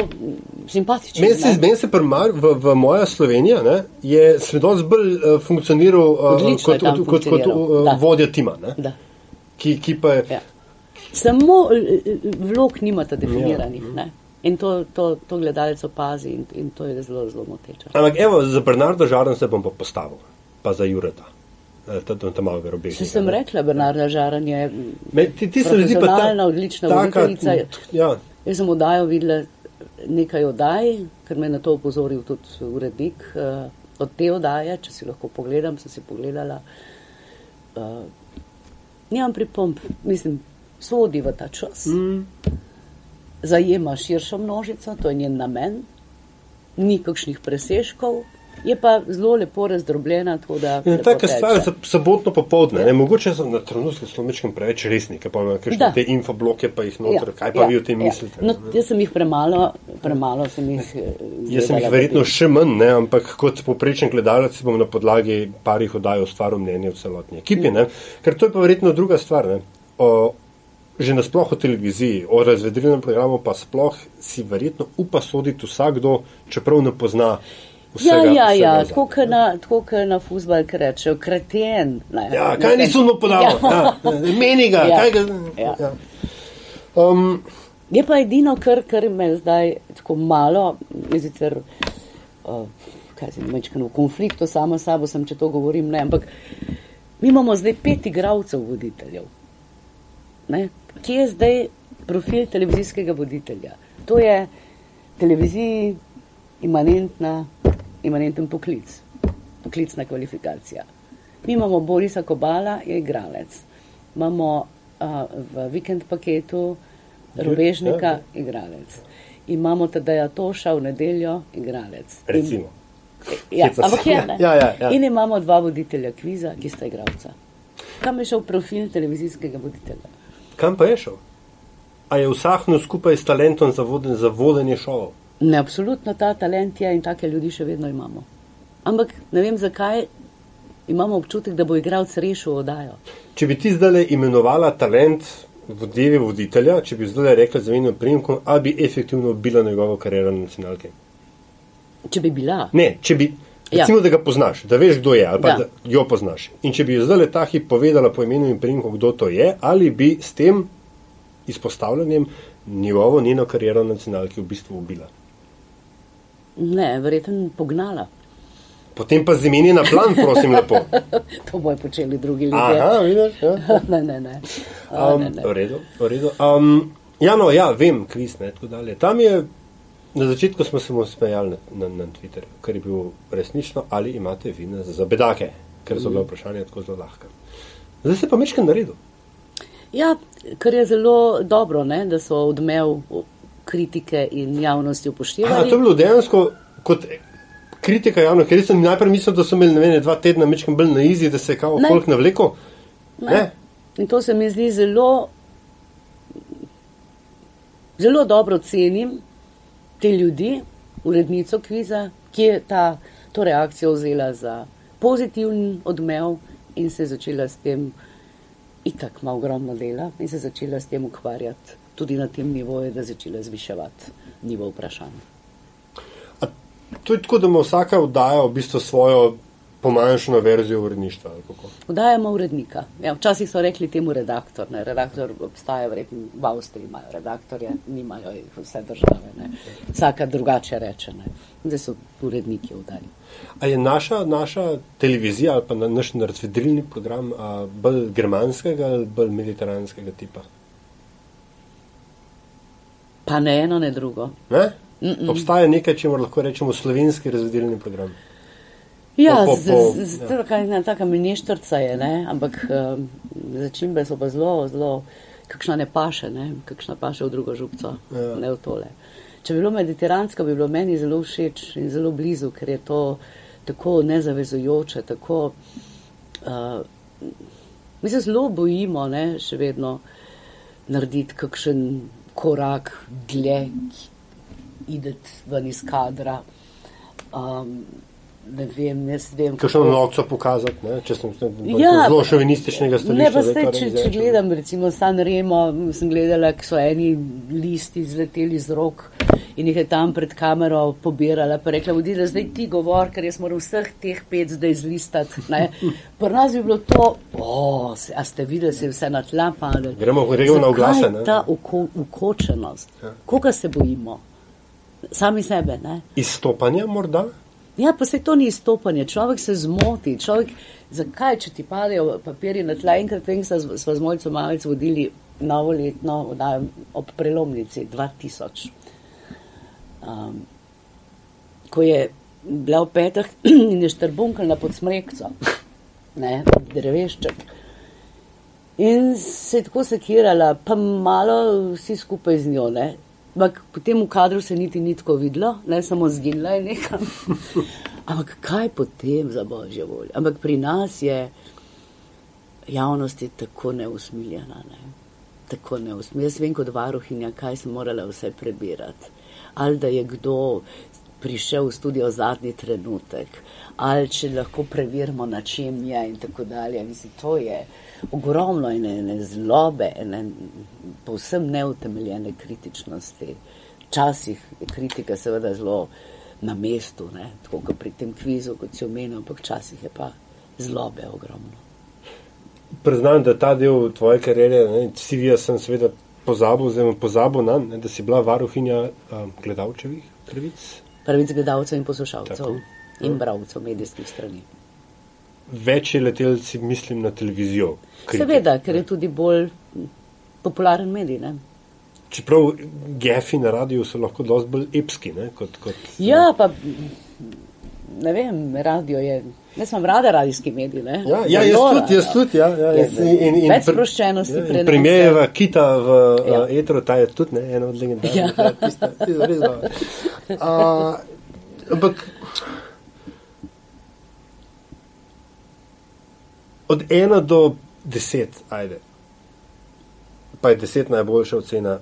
simpatičen. Meni se, men se primar v, v moja Slovenija, ne, je svedoc bolj uh, funkcioniral uh, kot, kot, kot, kot uh, vodja tima, ne, ki, ki pa je. Ja Samo vlog nimate definiranih. Ne? In to, to, to gledalec opazi in, in to je zelo, zelo moteče. Ampak evo, za Bernardo Žaran se bom pa postavil, pa za Jureta. Eh, Ta, malo verobeh. Če sem rekla, Bernarda Žaran je Me, ti, ti se pa ta, profesionalna, odlična taka, voditeljica. Ja, Jaz sem oddajo videla nekaj oddaj, ker me je na to upozoril tudi urednik uh, od te oddaje, če si lahko pogledam, sem si pogledala. Uh, nimam pripomp, mislim, sodi v ta čas. Mm. Zajema širšo množico, to je njen namen, ni kakšnih presežkov, je pa zelo lepo razdrobljena. tako Da, In lepo taka teče. stvar za sobotno popovdne, ne, mogoče so na trenutke slomičkem preveč resni, pa imajo kakšne te infobloke, pa jih noter, kaj pa vi o tem mislite? No, jaz sem jih premalo, premalo sem jih. eh, Jaz sem jih verjetno še manj, ne, ampak kot poprečen gledalec si bom na podlagi parih oddaj ustvaril mnenje o celotni ekipi. Ne, ker to je pa verjetno druga stvar. Ne, o, že nasploh o televiziji, o razvedrilnem programu pa sploh si verjetno upa soditi vsakdo, čeprav ne pozna Ja, vsega. ja, ja, vsega tako kot na, tako na fuzbal, ki rečejo, kreten. Ne, Ja, kaj ne, ni sumno podal? Ja. Ja. Meni ga, Ja. kaj ga. Ja. Ja. Um, Je pa edino, kar, kar me zdaj tako malo, sicer, uh, kaj se mečkano v konfliktu samo s sabo sem, če to govorim, ne, ampak mi imamo zdaj pet igralcev voditeljev. Ne? Kje je zdaj profil televizijskega voditelja? To je televiziji imanentna, imanenten poklic, poklicna kvalifikacija. Mi imamo Borisa Kobala, je igralec. Imamo uh, v vikend paketu Robežnika, Ja. igralec. Imamo Tadeja Toša v nedeljo, igralec. In, recimo. ja, Heca se. ampak je, ne? Ja, ja, ja. In imamo dva voditelja kviza, ki sta igralca. Kam je šel profil televizijskega voditelja? Kam pa je šel? A je vsahnil skupaj s talentom za, voden, za vodenje šovov? Ne, absolutno ta talent je in take ljudi še vedno imamo. Ampak ne vem, zakaj imamo občutek, da bo igralec rešil oddajo. Če bi ti zdaj imenovala talent vodilja voditelja, če bi zdaj rekla za enim primkom, ali bi efektivno bila njegova karijera na nacionalki? Če bi bila. Ne, če bi, Ja. recimo, da ga poznaš, da veš, kdo je, ali pa Da. da, da jo poznaš. In če bi jo zdaj ta hip povedala po imenu in primku, kdo to je, ali bi s tem izpostavljanjem njegovo, njeno kariero na nacionalki v bistvu ubila. Ne, verjetno pognala. Potem pa zmeni na plan, prosim, lepo. To bojo počeli drugi ljudje. Aha, vidiš? Ja. ne, ne, ne. A, Um, ne, ne. v redu, v redu. Um, ja, no, ja, vem, kviz, ne, tako dalje. Tam je, na začetku smo se mu smejali na, na, na Twitterju, ker je bil resnično, ali imate vina za bedake, ker so bila vprašanja tako zelo lahka. Zdaj se pa mečkam naredil. Ja, kar je zelo dobro, ne, da so odmev kritike in javnosti Aha, upoštevali. to je bilo dejansko kot kritika javno, ker sem najprej mislil, da so imeli ne vem, dva tedna mečkam bolj na izi, da se je kao folk navleko. Ne. ne. In to se mi zdi zelo, zelo dobro cenim te ljudi, urednico kviza, ki je ta, to reakcijo vzela za pozitiven odmev in se je začela s tem, itak ima ogromno dela in se je začela s tem ukvarjati tudi na tem nivoju, da je začela zviševati nivo vprašanj. A to je tako, da ima vsaka oddaja v bistvu svojo pomanjšano verzijo uredništva. Vdajamo urednika. Ja, včasih so rekli temu redaktor. Ne. Redaktor obstaja, verjetno v Avstriji imajo redaktorje, nimajo jih vse države. Ne. Vsaka drugače reče. Ne. Zdaj so uredniki vdaji. A je naša, naša televizija ali pa na, naš razvedrilni program a, bolj germanskega ali bolj mediteranskega tipa? Pa ne eno, ne drugo. Ne? Obstaja nekaj, če lahko rečemo slovenski razvedrilni program. Ja, Po- po- z, po- z, z, ja. taka, taka miništrca je, ne? ampak um, začimbe so pa zelo, zelo, kakšna ne paše, ne? kakšna paše v drugo župco, Ja. ne v tole. Če bi bilo mediteransko, bi bilo meni zelo všeč in zelo blizu, ker je to tako nezavezujoče, tako. Uh, mi se zelo bojimo, ne, še vedno narediti kakšen korak dlje, ideti ven iz kadra. Um, ne vem, jaz vem. Kakšno nokco pokazati, ne? če sem Ja, zelo šovinističnega Ne, stališča. pa zdaj če, če gledam, recimo San Remo, sem gledala, ko so eni listi zleteli z rok in jih je tam pred kamero pobirala, pa rekla, vodi, da zdaj ti govor, ker jaz moram vseh teh pet zdaj zlistati. ne." Pri nas bi bilo to, o, se- a ste videli, se je vse na tla padlo. Gremo- gremo na oglase, ne? Ta uko, ukočenost, ja. koga se bojimo? Sami sebe, ne? Izstopanja morda? Ja, pa se to ni izstopanje, človek se zmoti. Človek, zakaj, če ti padejo papirji na tla, enkrat vem, z- sva z mojco malce vodili novoletno oddajo ob prelomnici 2000. Um, ko je bila v petah in je štrbunkala pod smrekco, ne, drevešček. In se je tako sekirala, pa malo vsi skupaj z njo, ne. Ampak potem v kadru se niti ni tako videlo, ne samo zginila je nekam. Ampak kaj potem za božjo voljo? Ampak pri nas je javnost je tako neusmiljena. Ne? Tako neusmiljena. Jaz vem kot varuhinja, kaj sem morala vse prebirati. Ali da je kdo prišel v studio zadnji trenutek, ali če lahko preverimo, na čem je in tako dalje. Mislim, to je ogromno ene, ene zlobe, ene povsem neutemeljene kritičnosti. Včasih je kritika seveda zelo na mestu, ne? tako kot pri tem kvizu, kot si omenil, ampak včasih je pa zlobe ogromno. Priznam, da ta del tvoje kariere, ne, CV-ja sem seveda pozabil, imam pozabil na, ne, da si bila varuhinja um, gledalčevih pravic. Pravic gledalcev in poslušalcev Tako. in bravcev medijskih strani. Več je letel, si mislim, na televizijo. kritik, Seveda, ker je tudi bolj popularen medij. Ne? Čeprav gefi na radiju so lahko dosti bolj epski, ne, kot, kot Ja, pa ne vem, radio je. Jaz sem rada radijski medij. Ne? Ja, ja jaz tudi, jaz tudi. Ja, ja, jaz, in, in, več pr- sproščenosti ja, in prenose. Primerjava kita v ja. Uh, etru, ta je tudi ne, ena od legendarnih. Ja. Ja. Tista, tista res dobra. Uh, ampak od ena do deset, ajde, pa je deset najboljša ocena.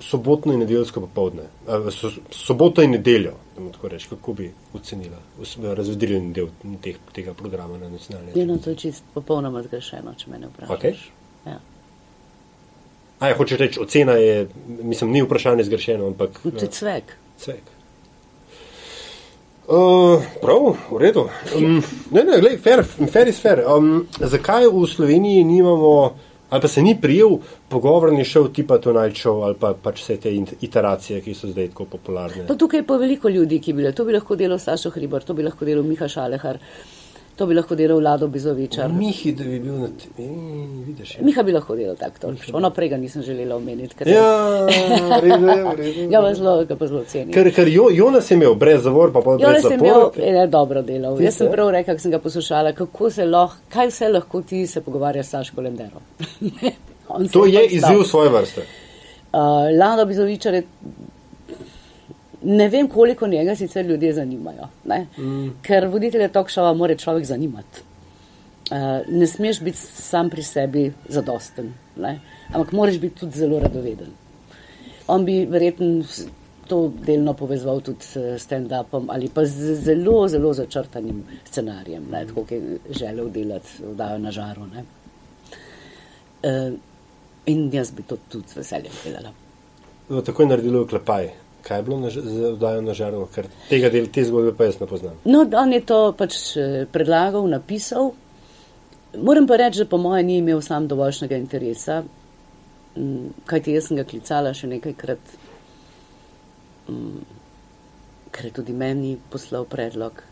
Sobotno in nedeljsko popovdne, so, soboto in nedeljo, da mu tako rečem, kako bi ocenila razvedrilni del teh, tega programa na nacionalni Je no, to je čist popolnoma zgrešeno, če me ne vprašaš. Okej. Ja. A ja, hoče reči, ocena je, mislim, ni vprašanje zgrešeno, ampak To je cvek. cvek. Uh, prav, v redu. Um, ne, ne, glej, fair, fair is fair. Um, zakaj v Sloveniji nimamo, ali pa se ni prijel pogovorni šov tipa Tonight Show ali pa pač vse te iteracije, ki so zdaj tako popularne? Pa tukaj je pa veliko ljudi, ki bi bile. To bi lahko delal Sašo Hribar, to bi lahko delal Miha Šalehar, to bi lahko delal Vlado Bizovičar. Mihi, da bi bil na tem, vidiš. Ja, Miha bi lahko delal tako točno. Ono prej ga nisem želela omeniti, ker ja v redu je, v redu. ga pa zelo, ga pa zelo cenim. Ker, ker jo, Jonas je imel brez zavor, pa Ja, brez jaz sem imel zapora. ene dobro delal. Jaz Tiste? sem prav rekla, ko sem ga poslušala, kako se lahko, kaj vse lahko ti se pogovarjaš s Saško Lenderom. To je pač izziv svoje vrste. Uh, Lado Bizovičar je. Ne vem, koliko njega sicer ljudje zanimajo. Ne? Mm. Ker voditelja talk-showa mora človek zanimati. Uh, ne smeš biti sam pri sebi zadosten, ne? ampak moraš biti tudi zelo radoveden. On bi verjetno to delno povezal tudi s stand-upom ali pa z zelo, zelo začrtanim scenarijem, ne? tako kot je želel delati vdajo na žaru. Ne? Uh, in jaz bi to tudi z veseljem delala. No, tako je naredilo klepaj. Kaj je bilo na, z vdajo na žaru, ker tega del, te zgodbe pa jaz ne poznam. No, on je to pač eh, predlagal, napisal. Moram pa reči, da po mojem ni imel sam dovoljšnega interesa, kajti jaz sem ga klicala še nekajkrat, ker je tudi meni poslal predlog.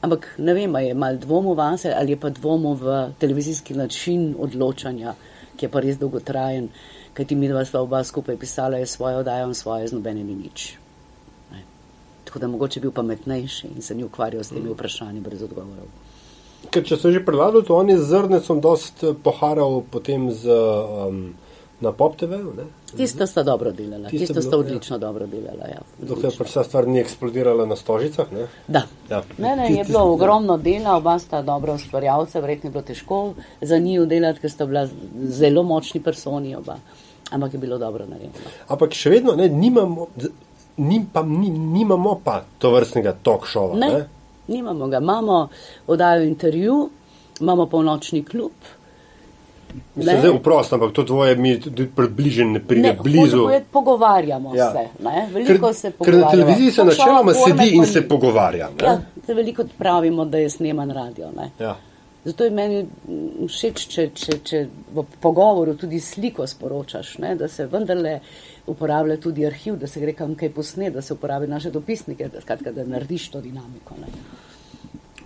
Ampak ne vem, ali je mal dvomo vase ali je pa dvomo v televizijski način odločanja, ki je pa res dolgotrajen, kajti mi dva sva oba skupaj pisala, je svojo dajo in svoje z nobene ni nič. Ne. Tako da mogoče bil pametnejši in se ni ukvarjal s temi vprašanji brez odgovorov. Ker če so že predlagali, to on je z zrnecom dost eh, poharal potem z, um, na Pop TV-ju, ne? Tisto sta dobro delala, Tisto tisto, sta bilo, odlično dobro delala. Ja, Dokler pač vsa stvar ni eksplodirala na stožicah, ne? Da. Ja. Ne, ne, je bilo ogromno dela, oba sta dobra ustvarjalca, verjetno je bilo težko za njiju delati, ker sta bila zelo močni personi oba. Ampak je bilo dobro narejeno. Ampak še vedno ne, nimamo, nim pa, ni, nimamo pa to vrstnega talk showa. Ne. Ne? nimamo ga. Imamo oddajo intervju, imamo polnočni klub. Mislim, zdaj vprost, ampak to tvoje mi približen, ne pride Ne, blizu. hočemo, Pogovarjamo Ja. se. Ne? Veliko Ker, se ker na pogovarjamo. televiziji se načeloma sedi in se pogovarja. ne? Ja, se veliko pravimo, da je sneman radio. Ne? Ja. Zato je meni všeč, če, če, če v pogovoru tudi sliko sporočaš, ne? da se vendarle uporablja tudi arhiv, da se gre kam kaj posne, da se uporabi naše dopisnike, da, skratka, da narediš to dinamiko. Ne,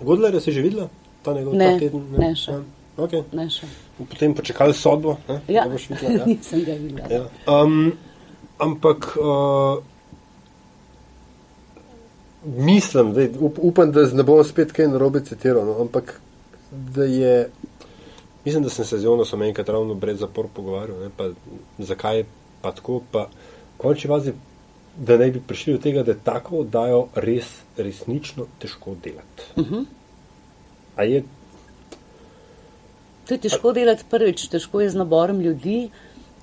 Godlerja si že videla? Ta njegov Ne, ta teden? ne še. Ja. Okay. ne še. Potem počakali sodbo. Ne? Ja, Da boš videla, ja. nisem ga videla. Ja. Um, ampak uh, mislim, da up, upam, da ne bom spet kaj narobe citiral, no, ampak da je. Mislim, da sem se z Jonasom enkrat ravno brez zapor pogovarjal, ne, pa zakaj pa tako, pa končni vazi, da ne bi prišli do tega, da tako oddajo res, resnično težko delati. Uh -huh. A je To je težko delati prvič, težko je z naborom ljudi,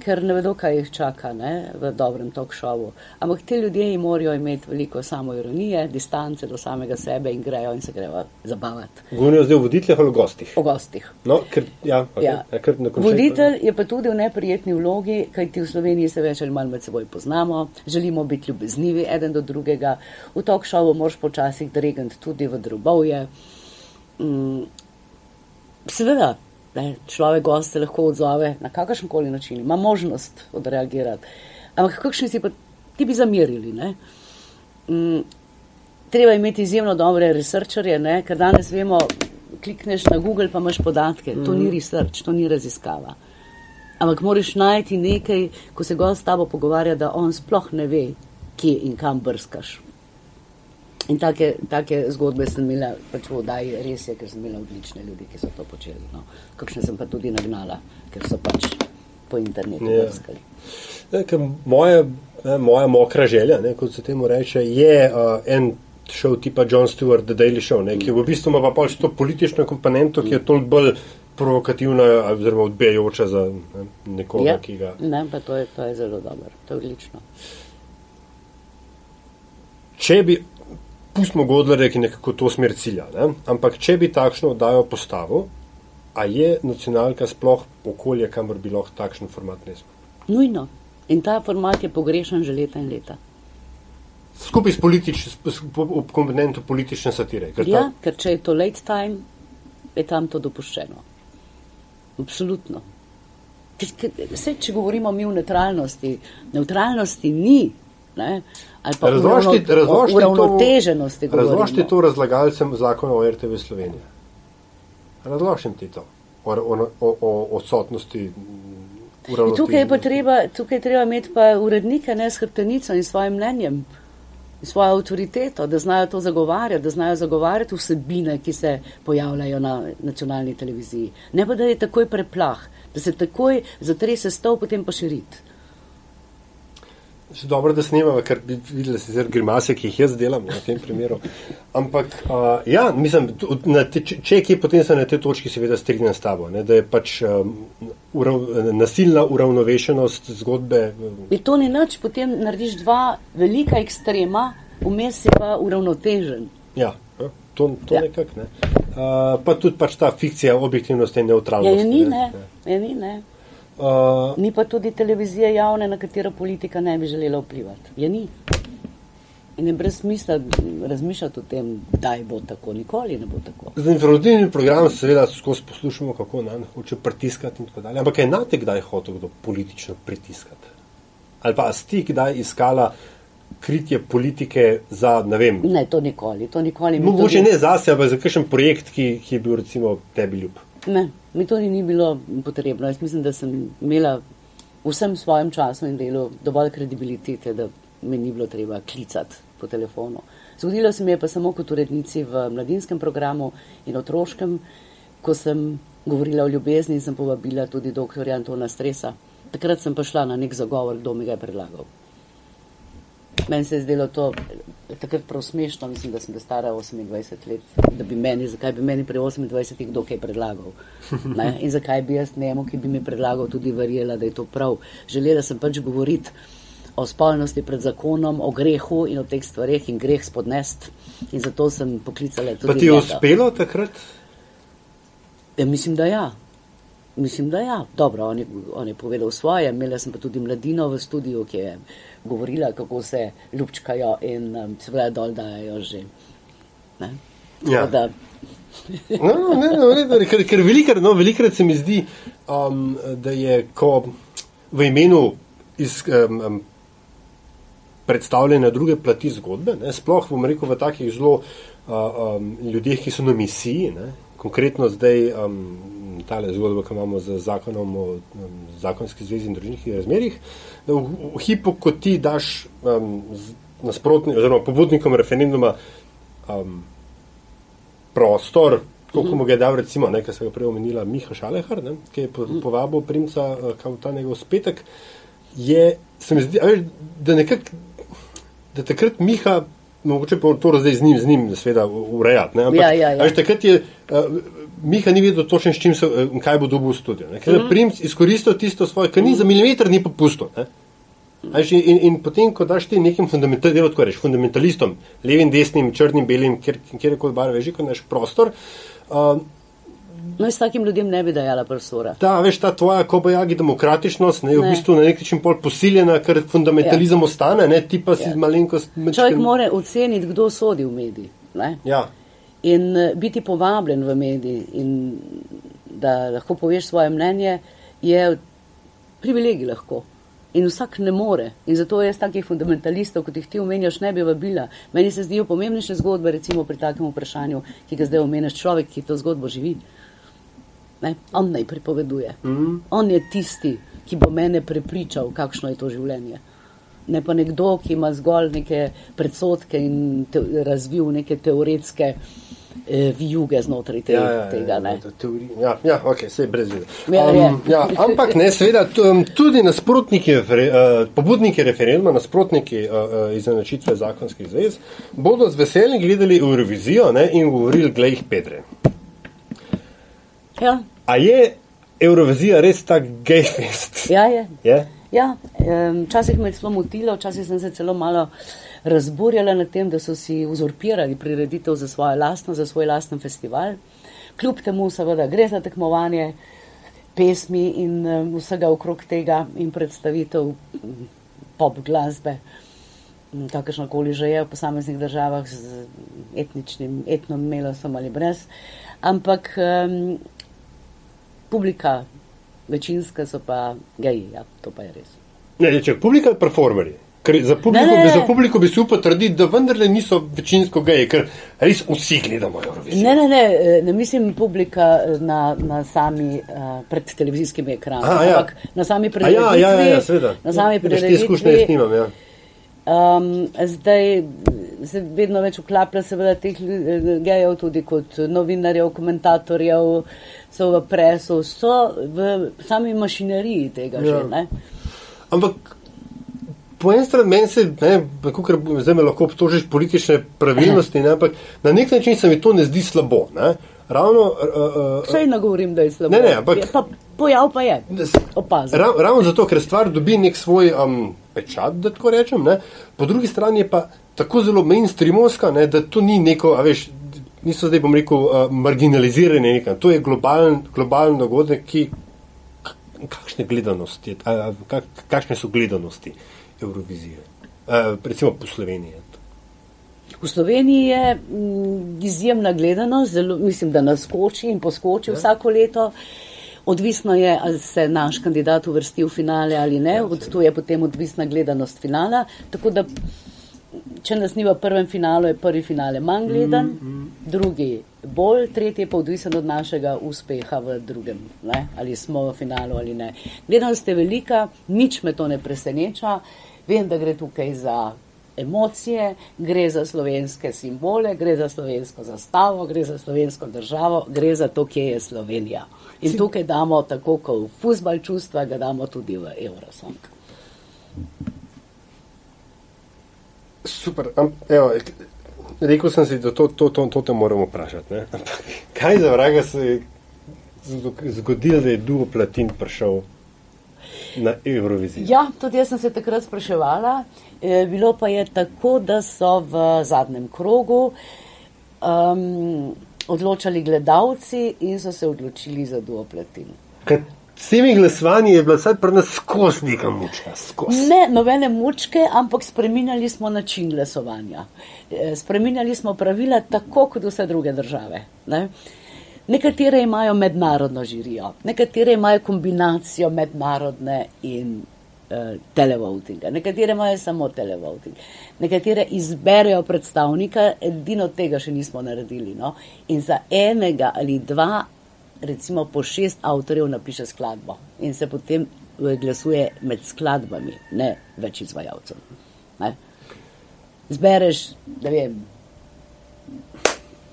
ker ne vedo, kaj jih čaka ne, v dobrem talk showu. Ampak ti ljudje morajo imeti veliko samoironije, distance do samega sebe in grejo in se grejo zabavati. govorijo zdaj o voditeljih ali o gostih? O gostih. No, ker, ja, okay, Ja. ja, ker Voditelj je pa tudi v neprijetni vlogi, kajti v Sloveniji se več ali manj med seboj poznamo, želimo biti ljubeznivi eden do drugega. V talk showu moraš počasih dregati tudi v drobovje. Mm, seveda, ne, človek gost se lahko odzove na kakršen koli način, ima možnost odreagirati. Ampak kakšni si pa ti bi zamirili? Ne? Mm, treba imeti izjemno dobre researcherje, ne? ker danes vemo, klikneš na Google, pa imaš podatke. To ni research, to ni raziskava. Ampak moraš najti nekaj, ko se gost s tabo pogovarja, da on sploh ne ve, kje in kam brskaš. In take, take zgodbe sem imela pač v oddaji, res je, ker sem imela odlične ljudi, ki so to počeli. No. Kakšne sem pa tudi nagnala, ker so pač po internetu Ja. brskali. Ne, ker moja, moja mokra želja, ne, kot se temu reče, je uh, en šov tipa John Stewart, The Daily Show, ne, ki v bistvu ima pa pač to politično komponento, ki je toliko bolj provokativna oziroma odbijajoča za ne, nekoga, Ja, ki ga. ne, pa to je, to je zelo dobro, to je odlično. Če bi, pustimo Godlerja, ki nekako to smer cilja, ne, ampak če bi takšno oddajo postavil, a je nacionalka sploh okolje, kamor bi lahko takšen format nesel? Nujno. In ta format je pogrešan že leta in leta. Skupaj s političnim, ob komponentu politične satire. ker ta- Ja, ker če je to late time, je tam to dopuščeno. Absolutno. Vse, če govorimo mi o neutralnosti, neutralnosti ni. Ne? Ali pa Razložite, uravno- uravnoteženosti razložite to razlagalcem zakona o RTV Slovenije. Razložim ti to. O, o, o, o odsotnosti. Tukaj je treba, tukaj je treba imeti pa urednike ne s hrbtenico in svojim mnenjem, in svojo avtoriteto, da znajo to zagovarjati, da znajo zagovarjati vsebine, ki se pojavljajo na nacionalni televiziji. Ne pa, da je takoj preplah, da se takoj zatrese stol, potem pa širit. Še dobro, da snemamo, ker bi videli sicer grimase, ki jih jaz delam na tem primeru. Ampak, uh, ja, mislim, te, če je kje, potem se na tej točki seveda strinjam s tabo, ne, da je pač um, urav, nasilna uravnovešenost zgodbe. In to ni nič, potem narediš dva velika ekstrema, vmes je pa uravnotežen. Ja, ja, to, to Ja. ja. nekako ne. Uh, pa tudi pač ta fikcija objektivnosti in Ja, neutralnosti. je ni, ne, je ni, ne. Uh, Ni pa tudi televizije javne, na katero politika ne bi želela vplivati. Je ni. In je brez smisla razmišljati o tem, kdaj bo tako, nikoli ne bo tako. Z informativnim programom seveda skozi poslušamo, kako nam hoče pritiskati in tako dalje. Ampak je nate kdaj hotel kdo politično pritiskati? Ali pa si ti kdaj iskala kritje politike za, ne vem, Ne, to nikoli, to nikoli. Mogoče tudi- ne zase, ampak za kakšen projekt, ki, ki je bil recimo tebi ljub. Ne, mi to ni bilo potrebno. Jaz mislim, da sem imela v vsem svojem času in delu dovolj kredibilitete, da me ni bilo treba klicati po telefonu. Zgodilo se mi je pa samo kot urednici v mladinskem programu in otroškem, ko sem govorila o ljubezni in sem povabila tudi dr. Antona Stresa. Takrat sem pa šla na nek zagovor, kdo mi ga je predlagal. Meni se je zdelo to takrat prav smešno, mislim, da sem bila stara 28 let, da bi meni, zakaj bi meni pri 28 kdo kaj predlagal. Ne? In zakaj bi jaz njemu, ki bi mi predlagal, tudi verjela, da je to prav. Želela sem pač govoriti o spolnosti pred zakonom, o grehu in o teh stvarih in greh spodnest. In zato sem poklicala tudi. Pa ti je njega. uspelo takrat? Ja, mislim, da ja. Mislim, da ja. Dobro, on je, on je povedal svoje. Imela sem pa tudi mladino v studiu, ki je govorila, kako se ljubčkajo in um, seveda dol dajo že. Ne? Ja. Da, No, no, ne, no, ne, ne, ker, ker velikrat, no, velikrat se mi zdi, um, da je ko v imenu iz, um, um, predstavljanja druge plati zgodbe, ne, sploh bom rekel v takih zelo uh, um, ljudeh, ki so na misiji, ne, konkretno zdaj um, tale zgodba, ki imamo z zakonom o um, zakonski zvezi in družinskih razmerih, da v, v hipu, ko ti daš um, z- nasprotni oziroma pobudnikom referenduma um, prostor, koliko mu ga je dal, recimo, nekaj se ga prej omenila Miha Šalehar, ne, ki je po, povabil primca eh, kao ta njegov spetek, je, se mi zdi, veš, da nekako, da takrat Miha, mogoče to zdaj z njim, z njim seveda urejati, ne, ampak, Ja, ja, ja. veš, takrat je, uh, Miha ni vedel točno, s čim se, eh, kaj bo dobil v studio, ne, ker je primc izkoristil tisto svoje, ker ni za milimeter ni popustil, ne. A veš, In, in potem, ko daš ti nekim fundamental, tako rečeš, fundamentalistom, levim, desnim, črnim, belim, kjer, kjerkoli barve, že ko daš prostor, uh, no, s takim ljudem ne bi dajala prostora. ta, veš, ta tvoja kobajagi demokratičnost ne, je v Ne. bistvu na nek način pol posiljena, ker fundamentalizem ja. ostane, ne, ti pa si Ja. malenkost. Človek mora oceniti, kdo sodi v mediji. Ne? Ja, In eh, biti povabljen v mediji in da lahko poveš svoje mnenje, je privilegij lahko. In vsak ne more. In zato jaz takih fundamentalistov, kot jih ti omenjaš, ne bi vabila. Meni se zdijo pomembnejše zgodbe, recimo pri takem vprašanju, ki ga zdaj omenjaš, človek, ki to zgodbo živi. Ne? On naj pripoveduje. Mm. On je tisti, ki bo mene prepričal, kakšno je to življenje. Ne pa nekdo, ki ima zgolj neke predsotke in te, razvil neke teoretske eh, vijuge znotraj te, ja, ja, tega. ja, Ne? ja, teori, ja, ja, ok, vse brez veze. Ja, je. ja, ampak ne, seveda, um, tudi nasprotniki, uh, pobudniki referenduma, nasprotniki uh, uh, izenačitve zakonskih zvez, bodo z veseljem gledali Eurovizijo ne, in govorili, glej, jih Pedre. Ja, A je Eurovizija res tak gay fest? ja, je. Je? Ja, em, včasih me je celo motilo, včasih sem se celo malo razburjala nad tem, da so si uzurpirali prireditev za svojo lastno, za svoj lasten festival. Kljub temu seveda gre za tekmovanje pesmi in em, vsega okrog tega in predstavitev m, pop glasbe, m, kakršnakoli že je v posameznih državah z etničnim, etnom melosom ali brez. Ampak um, publika, večinska so pa geji, ja, to pa je res. Ne, če publika ali performerji. Ker za publiko, Ne, ne, ne. za publiko bi se upal trditi, da vendarle niso večinsko geji, ker res vsi gledamo Eurovizijo. Ne, ne, ne, eh, ne mislim publika eh, na, na sami uh, pred televizijskimi ekrani, Aha, ja. ampak na sami prireditvi. Ja, ja, ja, ja seveda. Na sami Veš, Te izkušnje jaz nimam, ja. Um, zdaj se vedno več vklaplja seveda teh eh, gejev tudi kot novinarjev, komentatorjev, so v presu, so v sami mašineriji tega Ja. že. Ne? Ampak po eni strani meni se, ne, ker zdaj me lahko obtožiš politične pravilnosti, ne, ampak na nek način se mi to ne zdi slabo. Ne. Ravno, uh, uh, Saj ne govorim, da je slabo. Ne, ne, ampak- Je pa, pojav pa je. Opazim. Rav, ravno zato, ker stvar dobi nek svoj um, pečat, da tako rečem, ne? po drugi strani je pa tako zelo mainstreamovska, ne, da to ni neko, a veš, niso zdaj bom rekel, uh, marginalizirane nekaj. To je globalen, globalen dogodek, ki kakšne gledanosti, a, a, kak, kakšne so gledanosti Eurovizije, uh, recimo po Sloveniji. V Sloveniji je mm, izjemna gledanost, zelo, mislim, da naskoči in poskoči ja. vsako leto. Odvisno je, ali se naš kandidat uvrsti v finale ali ne, ja, od tu je potem odvisna gledanost finala. Tako da, če nas ni v prvem finalu, je prvi finale manj gledan, mm, mm. drugi bolj, tretji pa odvisen od našega uspeha v drugem, ne? ali smo v finalu ali ne. Gledanost je velika, nič me to ne preseneča. Vem, da gre tukaj za emocije, gre za slovenske simbole, gre za slovensko zastavo, gre za slovensko državo, gre za to, kje je Slovenija. In tukaj damo, tako kot v fusbal čustva, ga damo tudi v Eurosong. Super, am, evo, ek- rekel sem si, da to, to, to, to te moramo vprašati. ne. Ampak Kaj za vraga se je zgo- zgodilo, da je duo platin prišel? na Euroviziji. Ja, tudi jaz sem se takrat spraševala. E, bilo pa je tako, da so v zadnjem krogu um, odločali gledalci in so se odločili za duopletin. S temi glasovanji je bila vsaj pri nas skozi neka mučka. Skozi. Ne, nobene mučke, ampak spremenjali smo način glasovanja. E, Spremenjali smo pravila tako kot vse druge države. Ne? Nekatere imajo mednarodno žirijo, nekatere imajo kombinacijo mednarodne in uh, televotinga, nekatere imajo samo televoting, nekatere izberejo predstavnika, edino tega še nismo naredili. No? In za enega ali dva, recimo po šest avtorjev, napiše skladbo in se potem eh, glasuje med skladbami, ne več izvajalcev. Ne? Zbereš, da vem,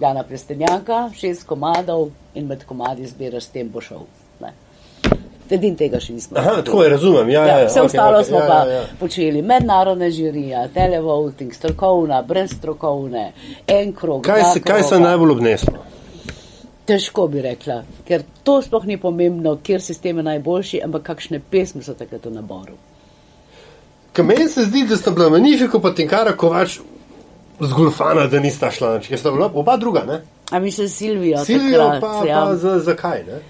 Jana Prestenjaka, šest komadov in med komadi zbiraš, s tem bo šel. Ne. Edin tega še nismo. Aha, tako je, razumem. Ja, ja, ja, vse okej, ostalo okej, smo ja, pa ja, ja. počeli. Mednarodne žirije, televoting, strokovna, brez strokovne, en krog. Kaj, se, kaj se najbolj obneslo? Težko bi rekla, ker to sploh ni pomembno, kjer sistem je najboljši, ampak kakšne pesmi so takrat v naboru. Ker meni se zdi, da sta bila Manifiko pa Tinkara Kovač zgulfana, da nista šla nič. Ker sta bila oba druga, ne? A mi se Silvijo, Silvijo takrat, pa, ja. pa za, zakaj, ne?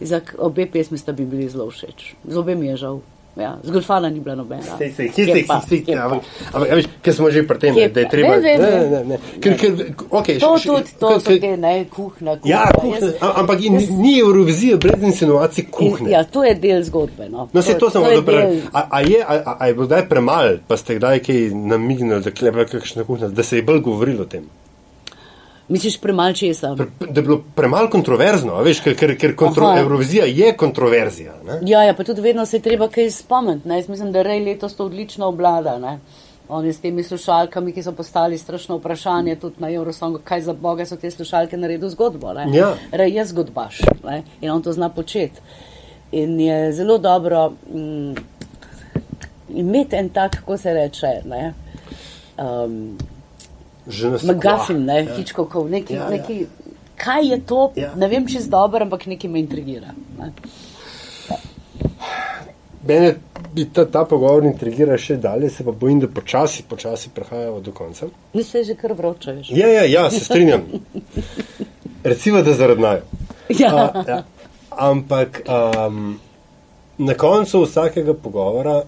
Za obe pesmi sta bi bili zelo všeč. Z obe mi je žal. Ja, zgolfana ni bila nobena. Sej, sej, kje Kje se pa, kje pa. ampak, veš, ker smo že pri tem, Kje da je treba. Ne, ne, ne. ne, ne. Ker, ker, okay, To š- š- tudi, to ker- so te, ne, kuhna. kuhna. Ja, kuhna, Jaz- ampak in, jaz- ni Eurovizija brez insinuacij kuhne. Ja, to je del zgodbe. No, No, se to sem je hotel del-. A, a, je- a, a- je bilo zdaj premalo, pa ste kdaj kaj namignili, da, je bila kakšna kuhna, da se je bolj govorilo o tem? Misliš premalo česa? Pre, da je bilo premalo kontroverzno, veš, ker, ker, ker kontro, Aha. Eurovizija je kontroverzija. Ne? Ja, ja, pa tudi vedno se je treba kaj spomniti. Jaz mislim, da Rej letos to odlično obvlada. Ne? Oni s temi slušalkami, ki so postali strašno vprašanje tudi na Eurosongu, kaj za boga so te slušalke naredili zgodbo. Ne? Ja. Rej je zgodbaš ne? in on to zna početi. In je zelo dobro mm, imeti en tak, kako se reče, ne? Um, McGuffin, ne, Ja. Hitchcockov, neki, Ja, ja. neki, kaj je to, Ja. ne vem, če je dobro, ampak nekaj me intrigira. Ne. Mene bi ta, ta pogovor intrigiral še dalje, se pa bojim, da počasi, počasi prehajamo do konca. Mi se že kar vroče, veš. Ja, ja, ja se strinjam. Recimo, da zaradnajo. Ja. A, ja. Ampak um, na koncu vsakega pogovora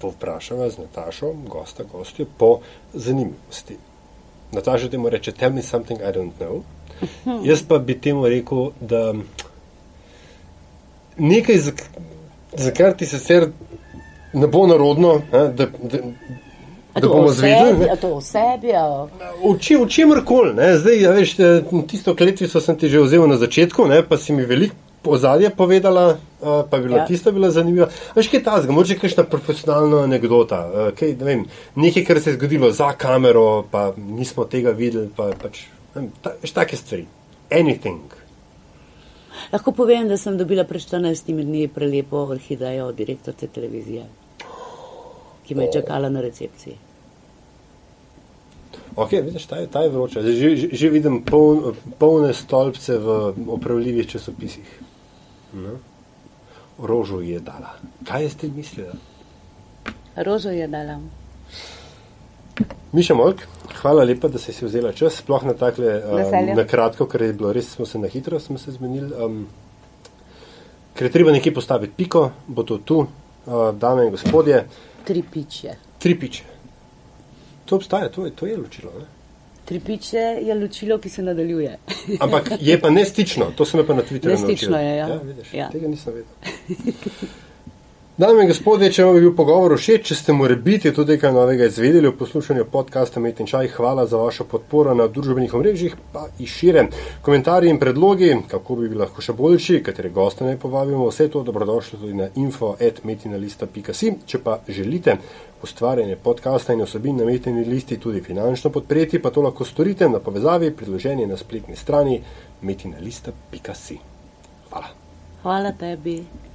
povprašava z Natašo, gosta, gostjo, po zanimivosti. Nataša temu reče: Tell me something I don't know. Jaz pa bi temu rekel, da nekaj, za, za kar ti sicer ne bo narodno, ne, da, da, da bomo o zvedeli. a to o sebi, a V či- v čemer ne, zdaj, ja, veš, eh, tisto kletvico sem ti že vzel na začetku, ne, pa si mi veliko ozadje povedala, eh, pa je bila ja. Tista bila zanimiva. Veš, kaj ta zgo, moče kakšna profesionalna anekdota, eh, kaj, ne vem, nekaj, kar se je zgodilo za kamero, pa nismo tega videli, pa pač, vem, ta, veš, take stvari. Anything. lahko povem, da sem dobila pred 14 dni prelepo orhidejo od direktorce televizije, ki me je čakala na recepciji. Ok, vidiš, ta je, ta je vroča. Že, že, že vidim poln, polne stolpce v opravljivih časopisih. No. Rožo je dala. Kaj je s tem mislila? Rožo je dala. Miša Molk, hvala lepa, da si si vzela čas, sploh na takle um, na kratko, ker je bilo res, smo se na hitro smo se zmenili. Um, ker je treba nekje postaviti piko, bo to tu, uh, dame in gospodje, Tri piče. tri piče. To obstaja, to je, to je ločilo. Ne? Tri piče je ločilo, ki se nadaljuje. Ampak je pa nestično, to sem pa na Twitterju naučil. Nestično je, ja. ja, vidiš, Ja. Tega nisem vedel. Dame in gospodje, če vam je bil pogovor všeč, če ste morebiti tudi kaj novega izvedeli o poslušanju podcasta Met in Čaj, hvala za vašo podporo na družbenih omrežjih, pa in šire. Komentarji in predlogi, kako bi bili lahko še boljši, katere goste naj povabimo, vse to dobrodošlo tudi na info.metinalista.si. Če pa želite ustvarjanje podcasta in osebin na Metini listi tudi finančno podpreti, pa to lahko storite na povezavi priloženi na spletni strani metinalista.si. Hvala. Hvala tebi.